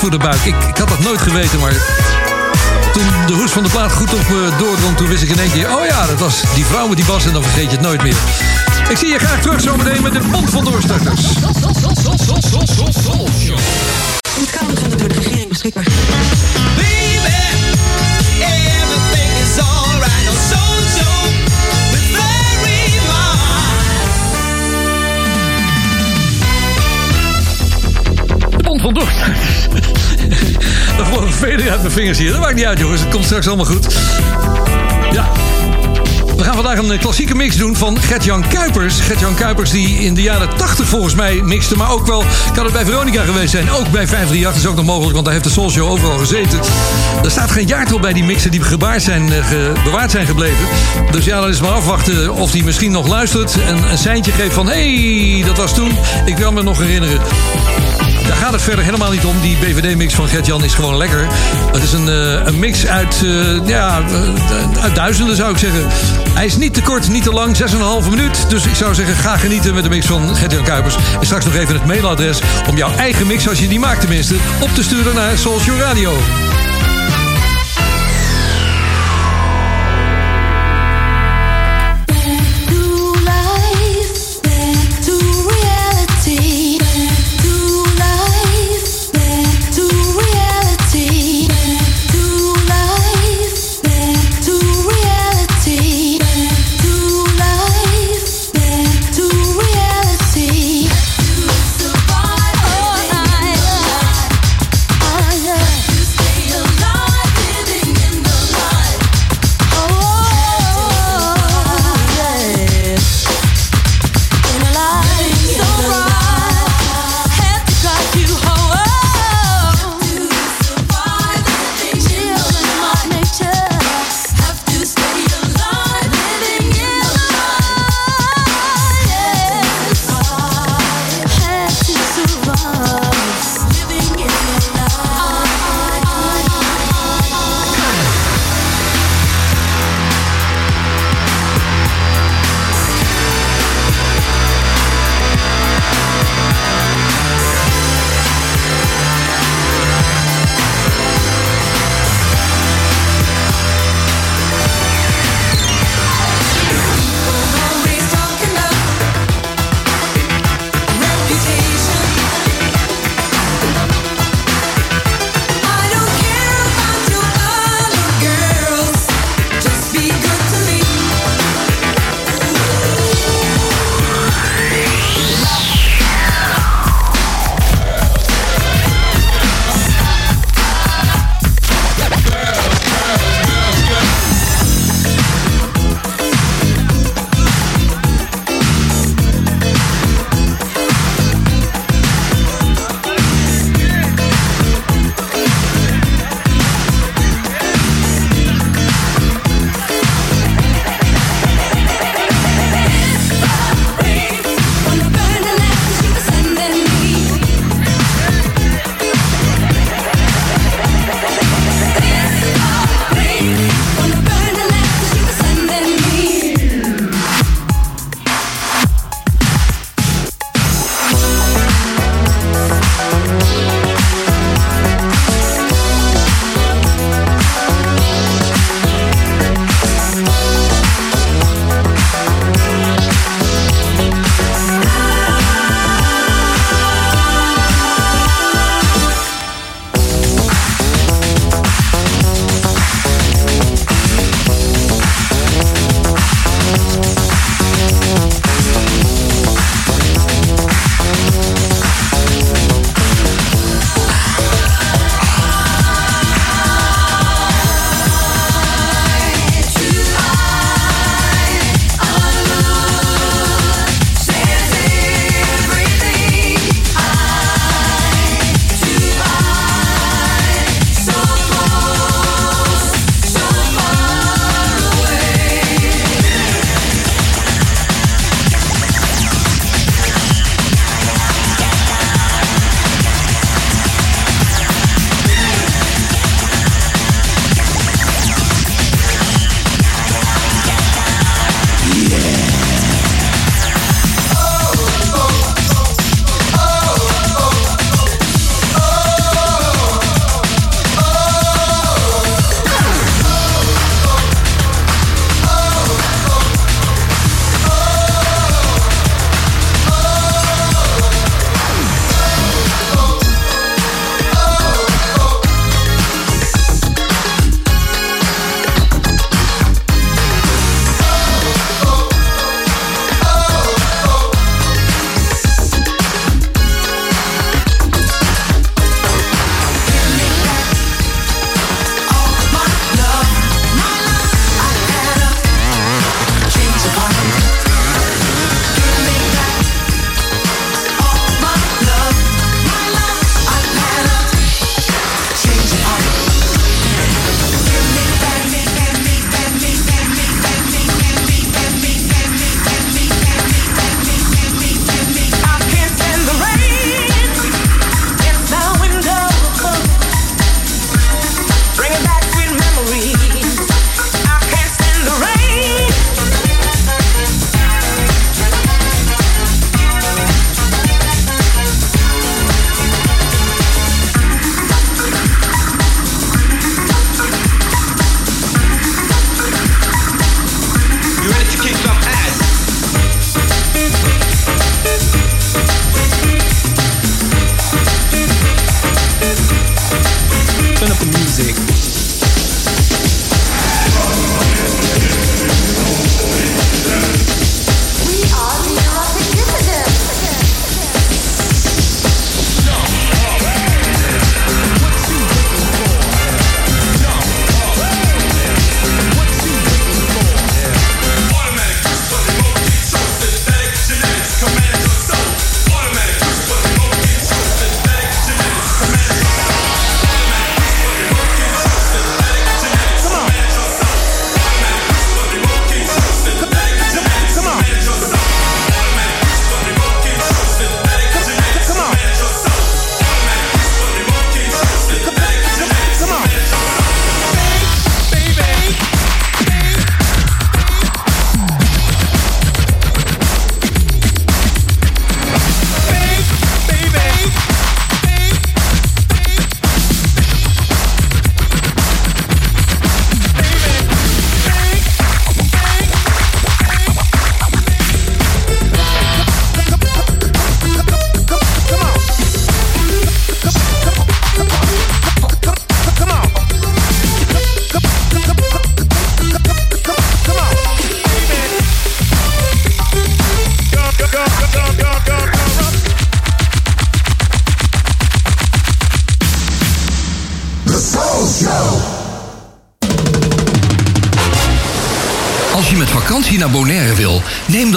Voor de buik. Ik, ik had dat nooit geweten, maar toen de hoes van de plaat goed op me doordrong, toen wist ik in één keer... oh ja, dat was die vrouw met die bas en dan vergeet je het nooit meer. Ik zie je graag terug zometeen met de Bond van Doorstarters. Het kader van de door de regering beschikbaar. De van Doorstarters. Dan gewoon een veder uit mijn vingers hier. Dat maakt niet uit, jongens. Het komt straks allemaal goed. Ja. We gaan vandaag een eh, klassieke mix doen van Gert-Jan Kuipers. Gert-Jan Kuipers die in de jaren 80 volgens mij mixte. Maar ook wel, kan het bij Veronica geweest zijn. Ook bij 538 is ook nog mogelijk, want daar heeft de Soul Show overal gezeten. Er staat geen jaartal bij die mixen die zijn, eh, bewaard zijn gebleven. Dus ja, dan is maar afwachten of hij misschien nog luistert. En een seintje geeft van, hé, hey, dat was toen. Ik wil me nog herinneren. Gaat het verder helemaal niet om. Die BVD-mix van Gert-Jan is gewoon lekker. Het is een, eh, een mix uit, eh, ja, eh, duizenden zou ik zeggen. Hij is niet te kort, niet te lang, 6,5 minuut. Dus ik zou zeggen, ga genieten met de mix van Gert-Jan Kuipers. En straks nog even het mailadres om jouw eigen mix, als je die maakt tenminste, op te sturen naar Social Radio.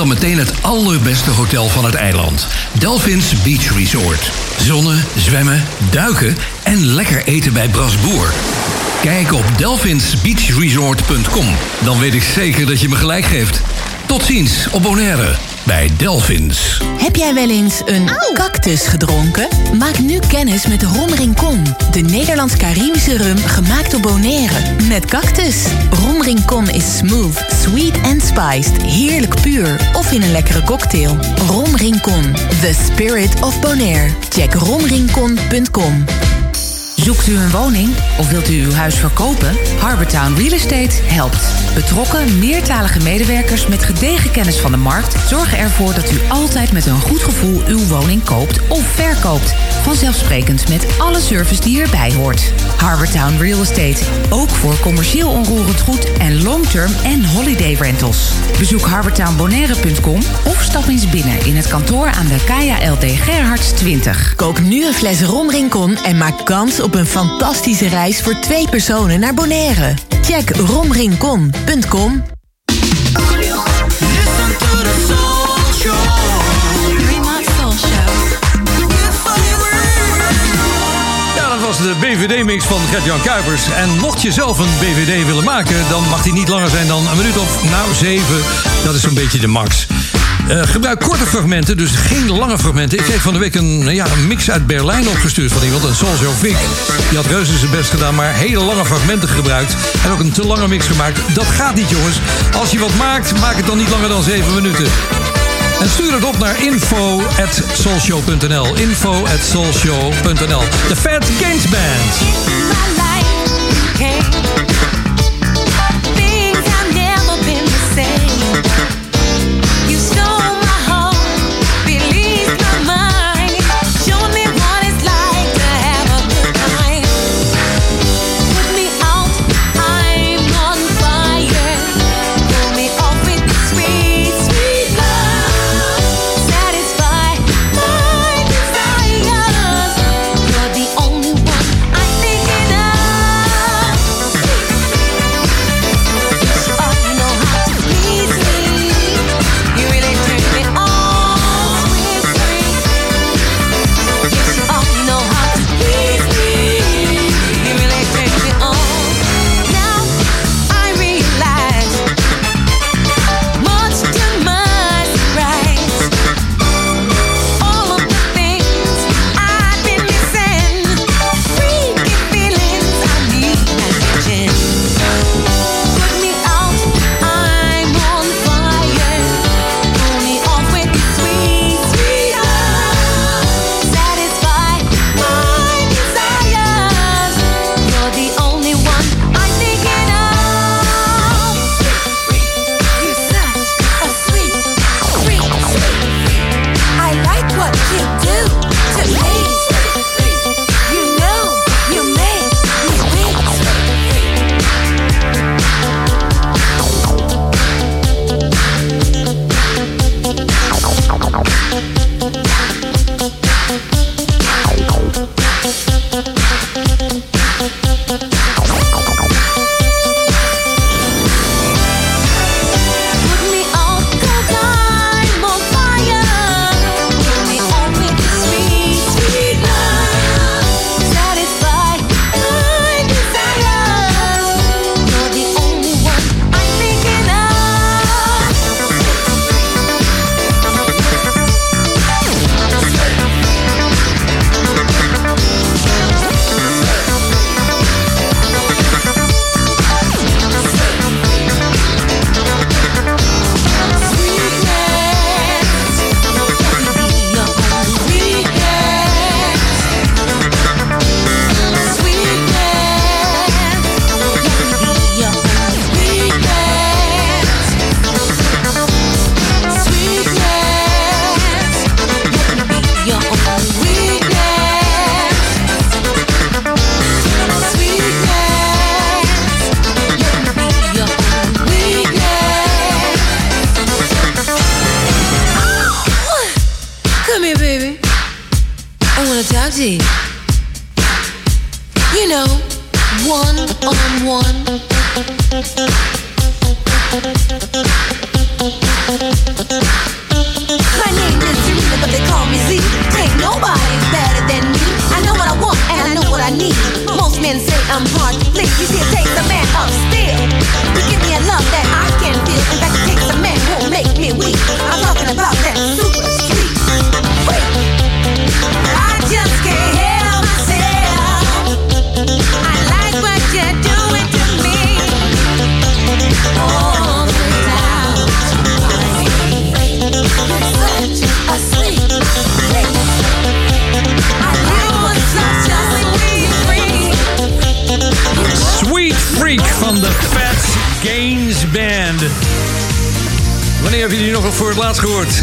Dan meteen het allerbeste hotel van het eiland. Delphins Beach Resort. Zonnen, zwemmen, duiken en lekker eten bij Brasboer. Kijk op delphinsbeachresort.com. Dan weet ik zeker dat je me gelijk geeft. Tot ziens op Bonaire bij Delphins. Heb jij wel eens een cactus gedronken? Maak nu kennis met Rom Rincon. De Nederlands-Caribische rum gemaakt op Bonaire. Met cactus. Rom Rincon is smooth, sweet en spiced. Heerlijk puur. Of in een lekkere cocktail. Rom Rincon. The spirit of Bonaire. Check romrincon.com. Zoekt u een woning of wilt u uw huis verkopen? Harbortown Real Estate helpt. Betrokken, meertalige medewerkers met gedegen kennis van de markt zorgen ervoor dat u altijd met een goed gevoel uw woning koopt of verkoopt. Vanzelfsprekend met alle service die erbij hoort. Harbortown Real Estate. Ook voor commercieel onroerend goed en long-term en holiday rentals. Bezoek harbortownbonaire.com of stap eens binnen in het kantoor aan de Kaya LD Gerhards 20. Koop nu een fles Rom Rincon en maak kans op een fantastische reis voor twee personen naar Bonaire. Check romrincon.com. de BVD-mix van Gert-Jan Kuipers. En mocht je zelf een BVD willen maken, dan mag die niet langer zijn dan een minuut of nou zeven. Dat is zo'n beetje de max. Eh, gebruik korte fragmenten, dus geen lange fragmenten. Ik kreeg van de week een, ja, een mix uit Berlijn opgestuurd van iemand, een Soljo Vic. Die had reuze zijn best gedaan, maar hele lange fragmenten gebruikt. En ook een te lange mix gemaakt. Dat gaat niet, jongens. Als je wat maakt, maak het dan niet langer dan zeven minuten. En stuur het op naar info.soulshow.nl. Info.soulshow.nl. De Fat Games Band.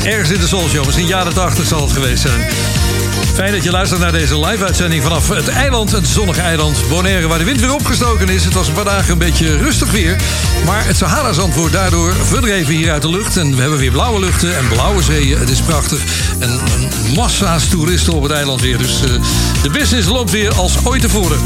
Ergens in de Soul Show. Misschien jaren 80 zal het geweest zijn. Fijn dat je luistert naar deze live-uitzending vanaf het eiland, het zonnige eiland Bonaire, waar de wind weer opgestoken is. Het was dagen een beetje rustig weer, maar het Sahara-zand wordt daardoor verdreven hier uit de lucht. En we hebben weer blauwe luchten en blauwe zeeën. Het is prachtig. En, en massa's toeristen op het eiland weer. Dus eh, de business loopt weer als ooit tevoren.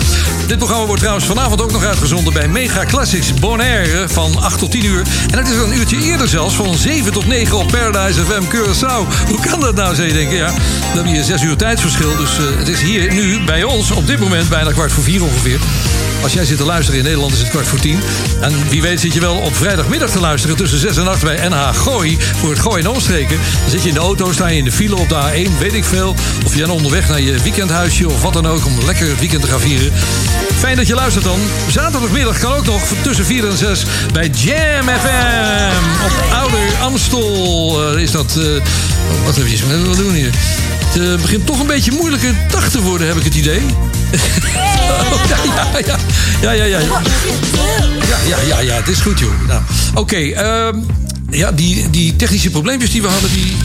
Dit programma wordt trouwens vanavond ook nog uitgezonden bij Mega Classics Bonaire van 8 tot 10 uur. En het is een uurtje eerder zelfs, van 7 tot 9 op Paradise FM Curaçao. Hoe kan dat nou, zou je denken? Ja, we hebben hier 6 uur tijdsverschil. Dus eh, het is hier nu bij ons op dit moment bijna kwart voor vier ongeveer. Als jij zit te luisteren in Nederland is het kwart voor tien. En wie weet zit je wel op vrijdagmiddag te luisteren tussen 6 en 8 bij NH Gooi. Voor het Gooi en omstreken. Dan zit je in de auto, sta je in de file op de A1, weet ik veel. Of je bent onderweg naar je weekendhuisje of wat dan ook. Om lekker het weekend te gaan vieren. Fijn dat je luistert dan. Zaterdagmiddag kan ook nog tussen 4 en 6 bij Jam FM. Op Ouder Amstel eh, is dat... eh, wat even, wat doen we hier? Het eh, begint toch een beetje moeilijke dag te worden, heb ik het idee. Oh, ja, ja, ja, ja, ja, ja. Ja, ja, het is goed, joh. Nou, Oké, ehm, ja, die, die technische probleempjes die we hadden, die...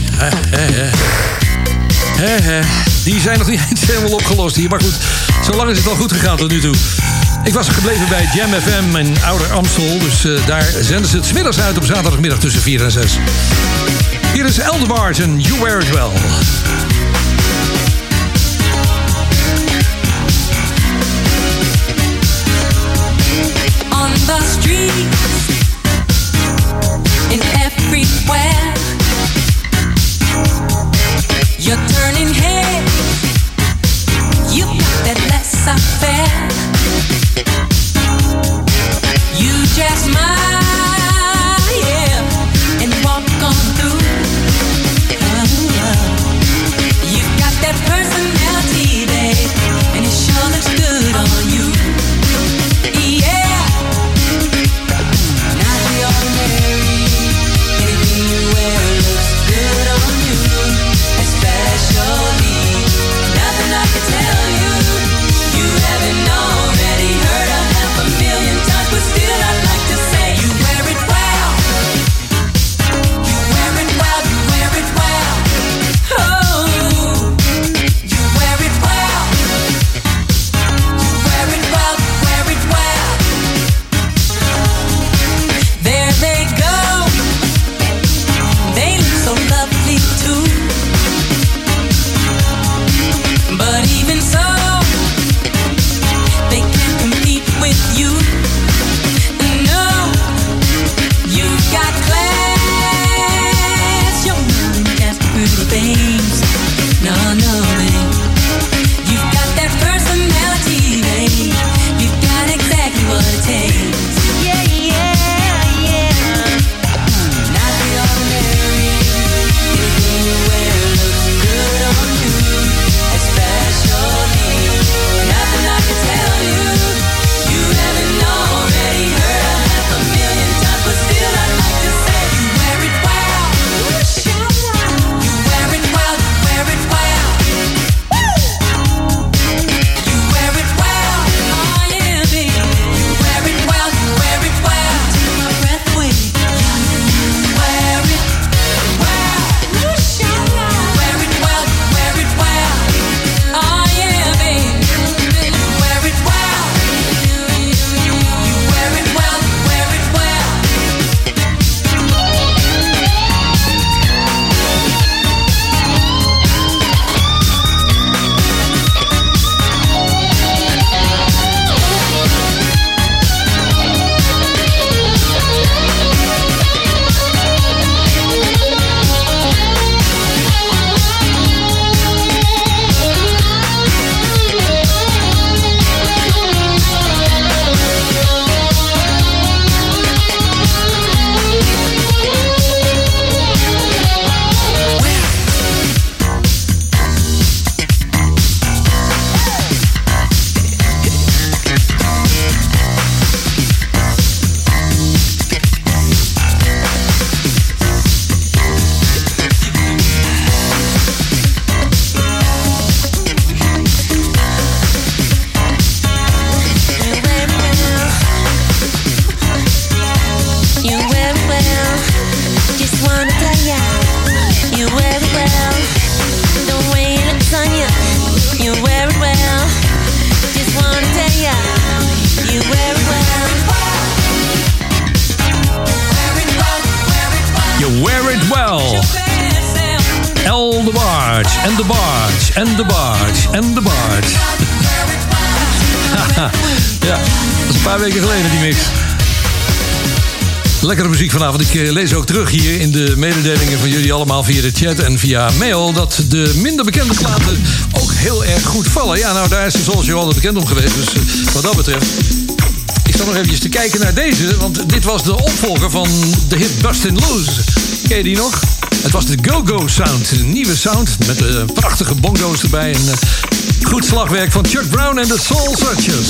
Die zijn nog niet eens helemaal opgelost hier. Maar goed, zolang is het al goed gegaan tot nu toe. Ik was gebleven bij Jam FM in Ouder Amstel. Dus eh, daar zenden ze het middags uit op zaterdagmiddag tussen 4 en 6. Hier is Eldebars en You Wear It Well. The Ik eh, lees ook terug hier in de mededelingen van jullie allemaal via de chat en via mail... dat de minder bekende platen ook heel erg goed vallen. Ja, nou, daar is de Soul Show bekend om geweest. Dus eh, wat dat betreft ik zal nog eventjes te kijken naar deze, want dit was de opvolger van de hit Bustin' Loose. Ken je die nog? Het was de Go-Go Sound, de nieuwe sound met een prachtige bongo's erbij en goed slagwerk van Chuck Brown en de Soul Searchers.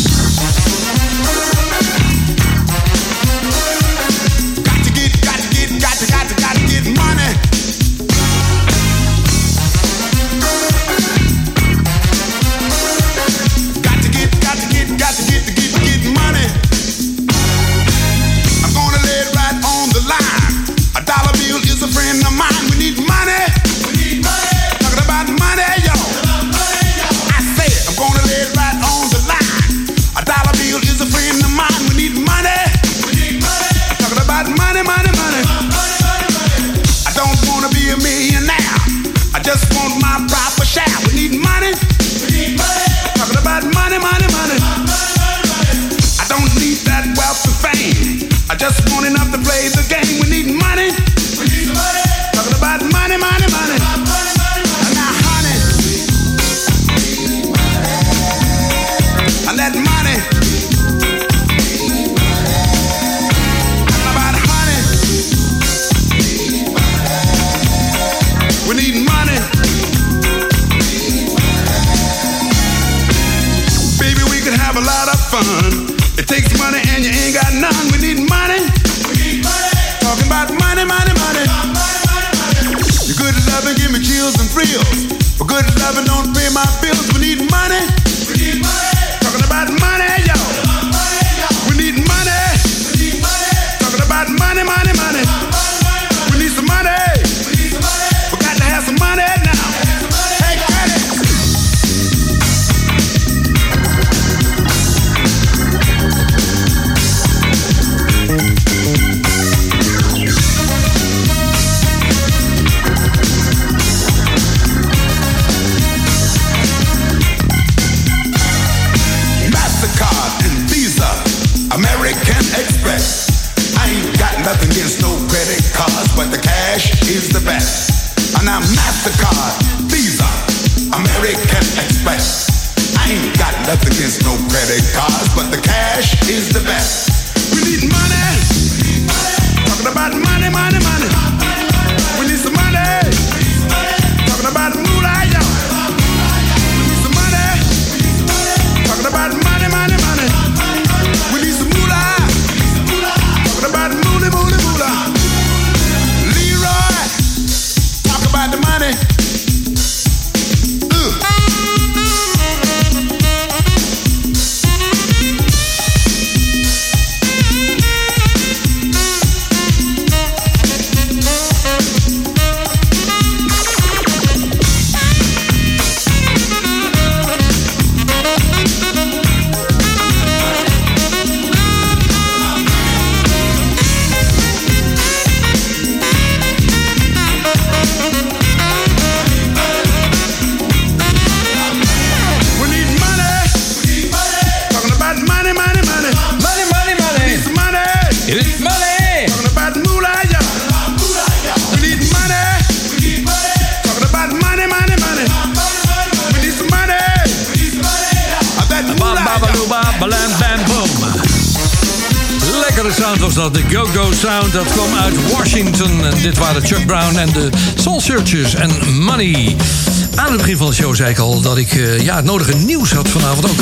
dat ik eh, ja, het nodige nieuws had vanavond ook.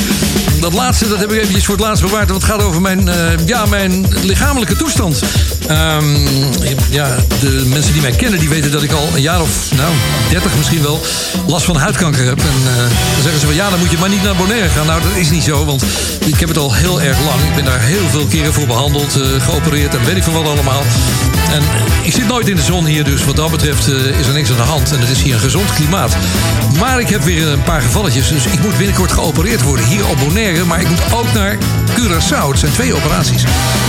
Dat laatste dat heb ik eventjes voor het laatst bewaard. Want gaat over mijn, eh, ja, mijn lichamelijke toestand. Ehm, ja, de mensen die mij kennen, die weten dat ik al een jaar of nou, 30 misschien wel last van huidkanker heb. En eh, dan zeggen ze wel, ja, dan moet je maar niet naar Bonaire gaan. Nou, dat is niet zo, want ik heb het al heel erg lang. Ik ben daar heel veel keren voor behandeld, geopereerd en weet ik van wat allemaal. En ik zit nooit in de zon hier, dus wat dat betreft eh, is er niks aan de hand. En het is hier een gezond klimaat. Maar ik heb weer een paar gevalletjes, dus ik moet binnenkort geopereerd worden hier op Bonaire. Maar ik moet ook naar Curaçao. Het zijn twee operaties.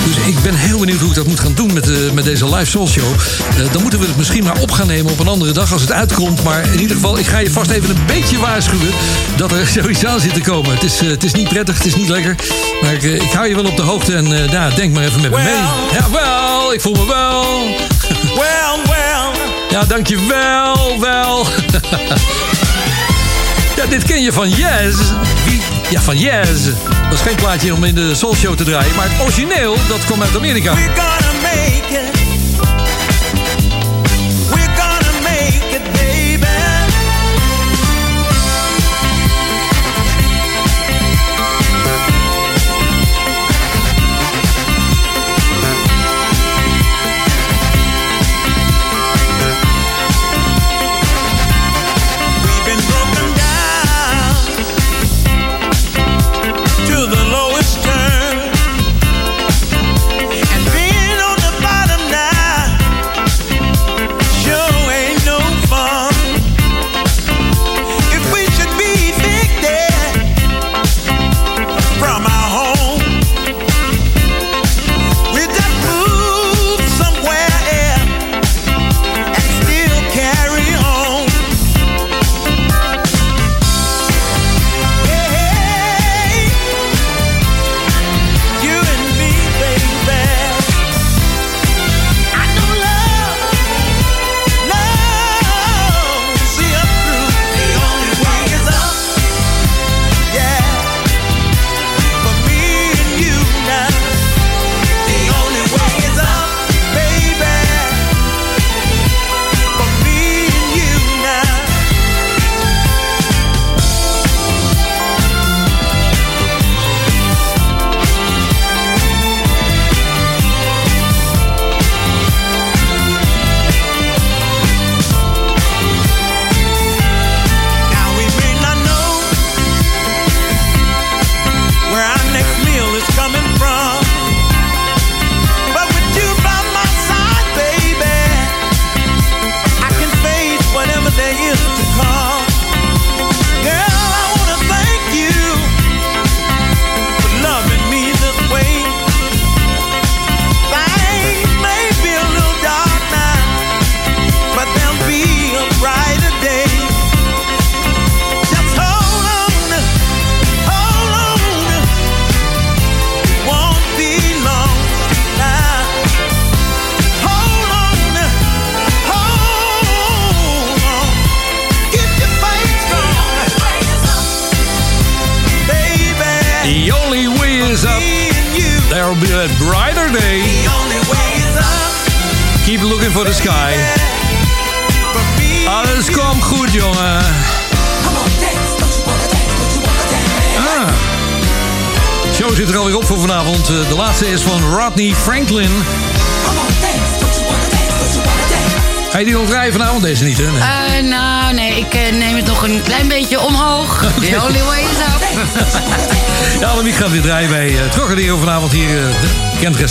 Dus ik ben heel benieuwd hoe ik dat moet gaan doen met, eh, met deze live soul show. Eh, dan moeten we het misschien maar op gaan nemen op een andere dag als het uitkomt. Maar in ieder geval, ik ga je vast even een beetje waarschuwen dat er zoiets aan zit te komen. Het is, eh, het is niet prettig, het is niet lekker. Maar ik, ik hou je wel op de hoogte en ja, denk maar even met me mee. Ja, wel, ik voel me wel. Well, well. Ja, dankjewel, wel. ja, dit ken je van Yes. Wie? Ja, van Yes. Dat is geen plaatje om in de Soul Show te draaien. Maar het origineel, dat kwam uit Amerika.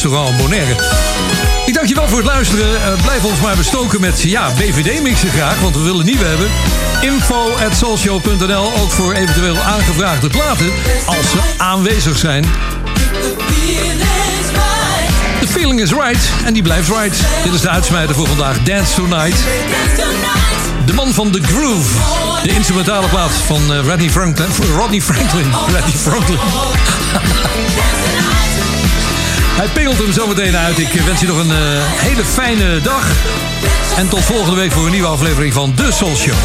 Restaurant Bonaire. Ik dank je wel voor het luisteren. Eh, blijf ons maar bestoken met ja, BVD-mixen graag, want we willen nieuwe hebben. Info at ook voor eventueel aangevraagde platen, als ze aanwezig zijn. The feeling is right, en die blijft right. Dit is de uitsmijter voor vandaag, Dance Tonight. De man van The Groove. De instrumentale plaat van eh, Rodney Franklin. Franklin. Rodney Franklin. Hij pingelt hem zometeen uit. Ik wens je nog een eh, hele fijne dag. En tot volgende week voor een nieuwe aflevering van The Soul Show.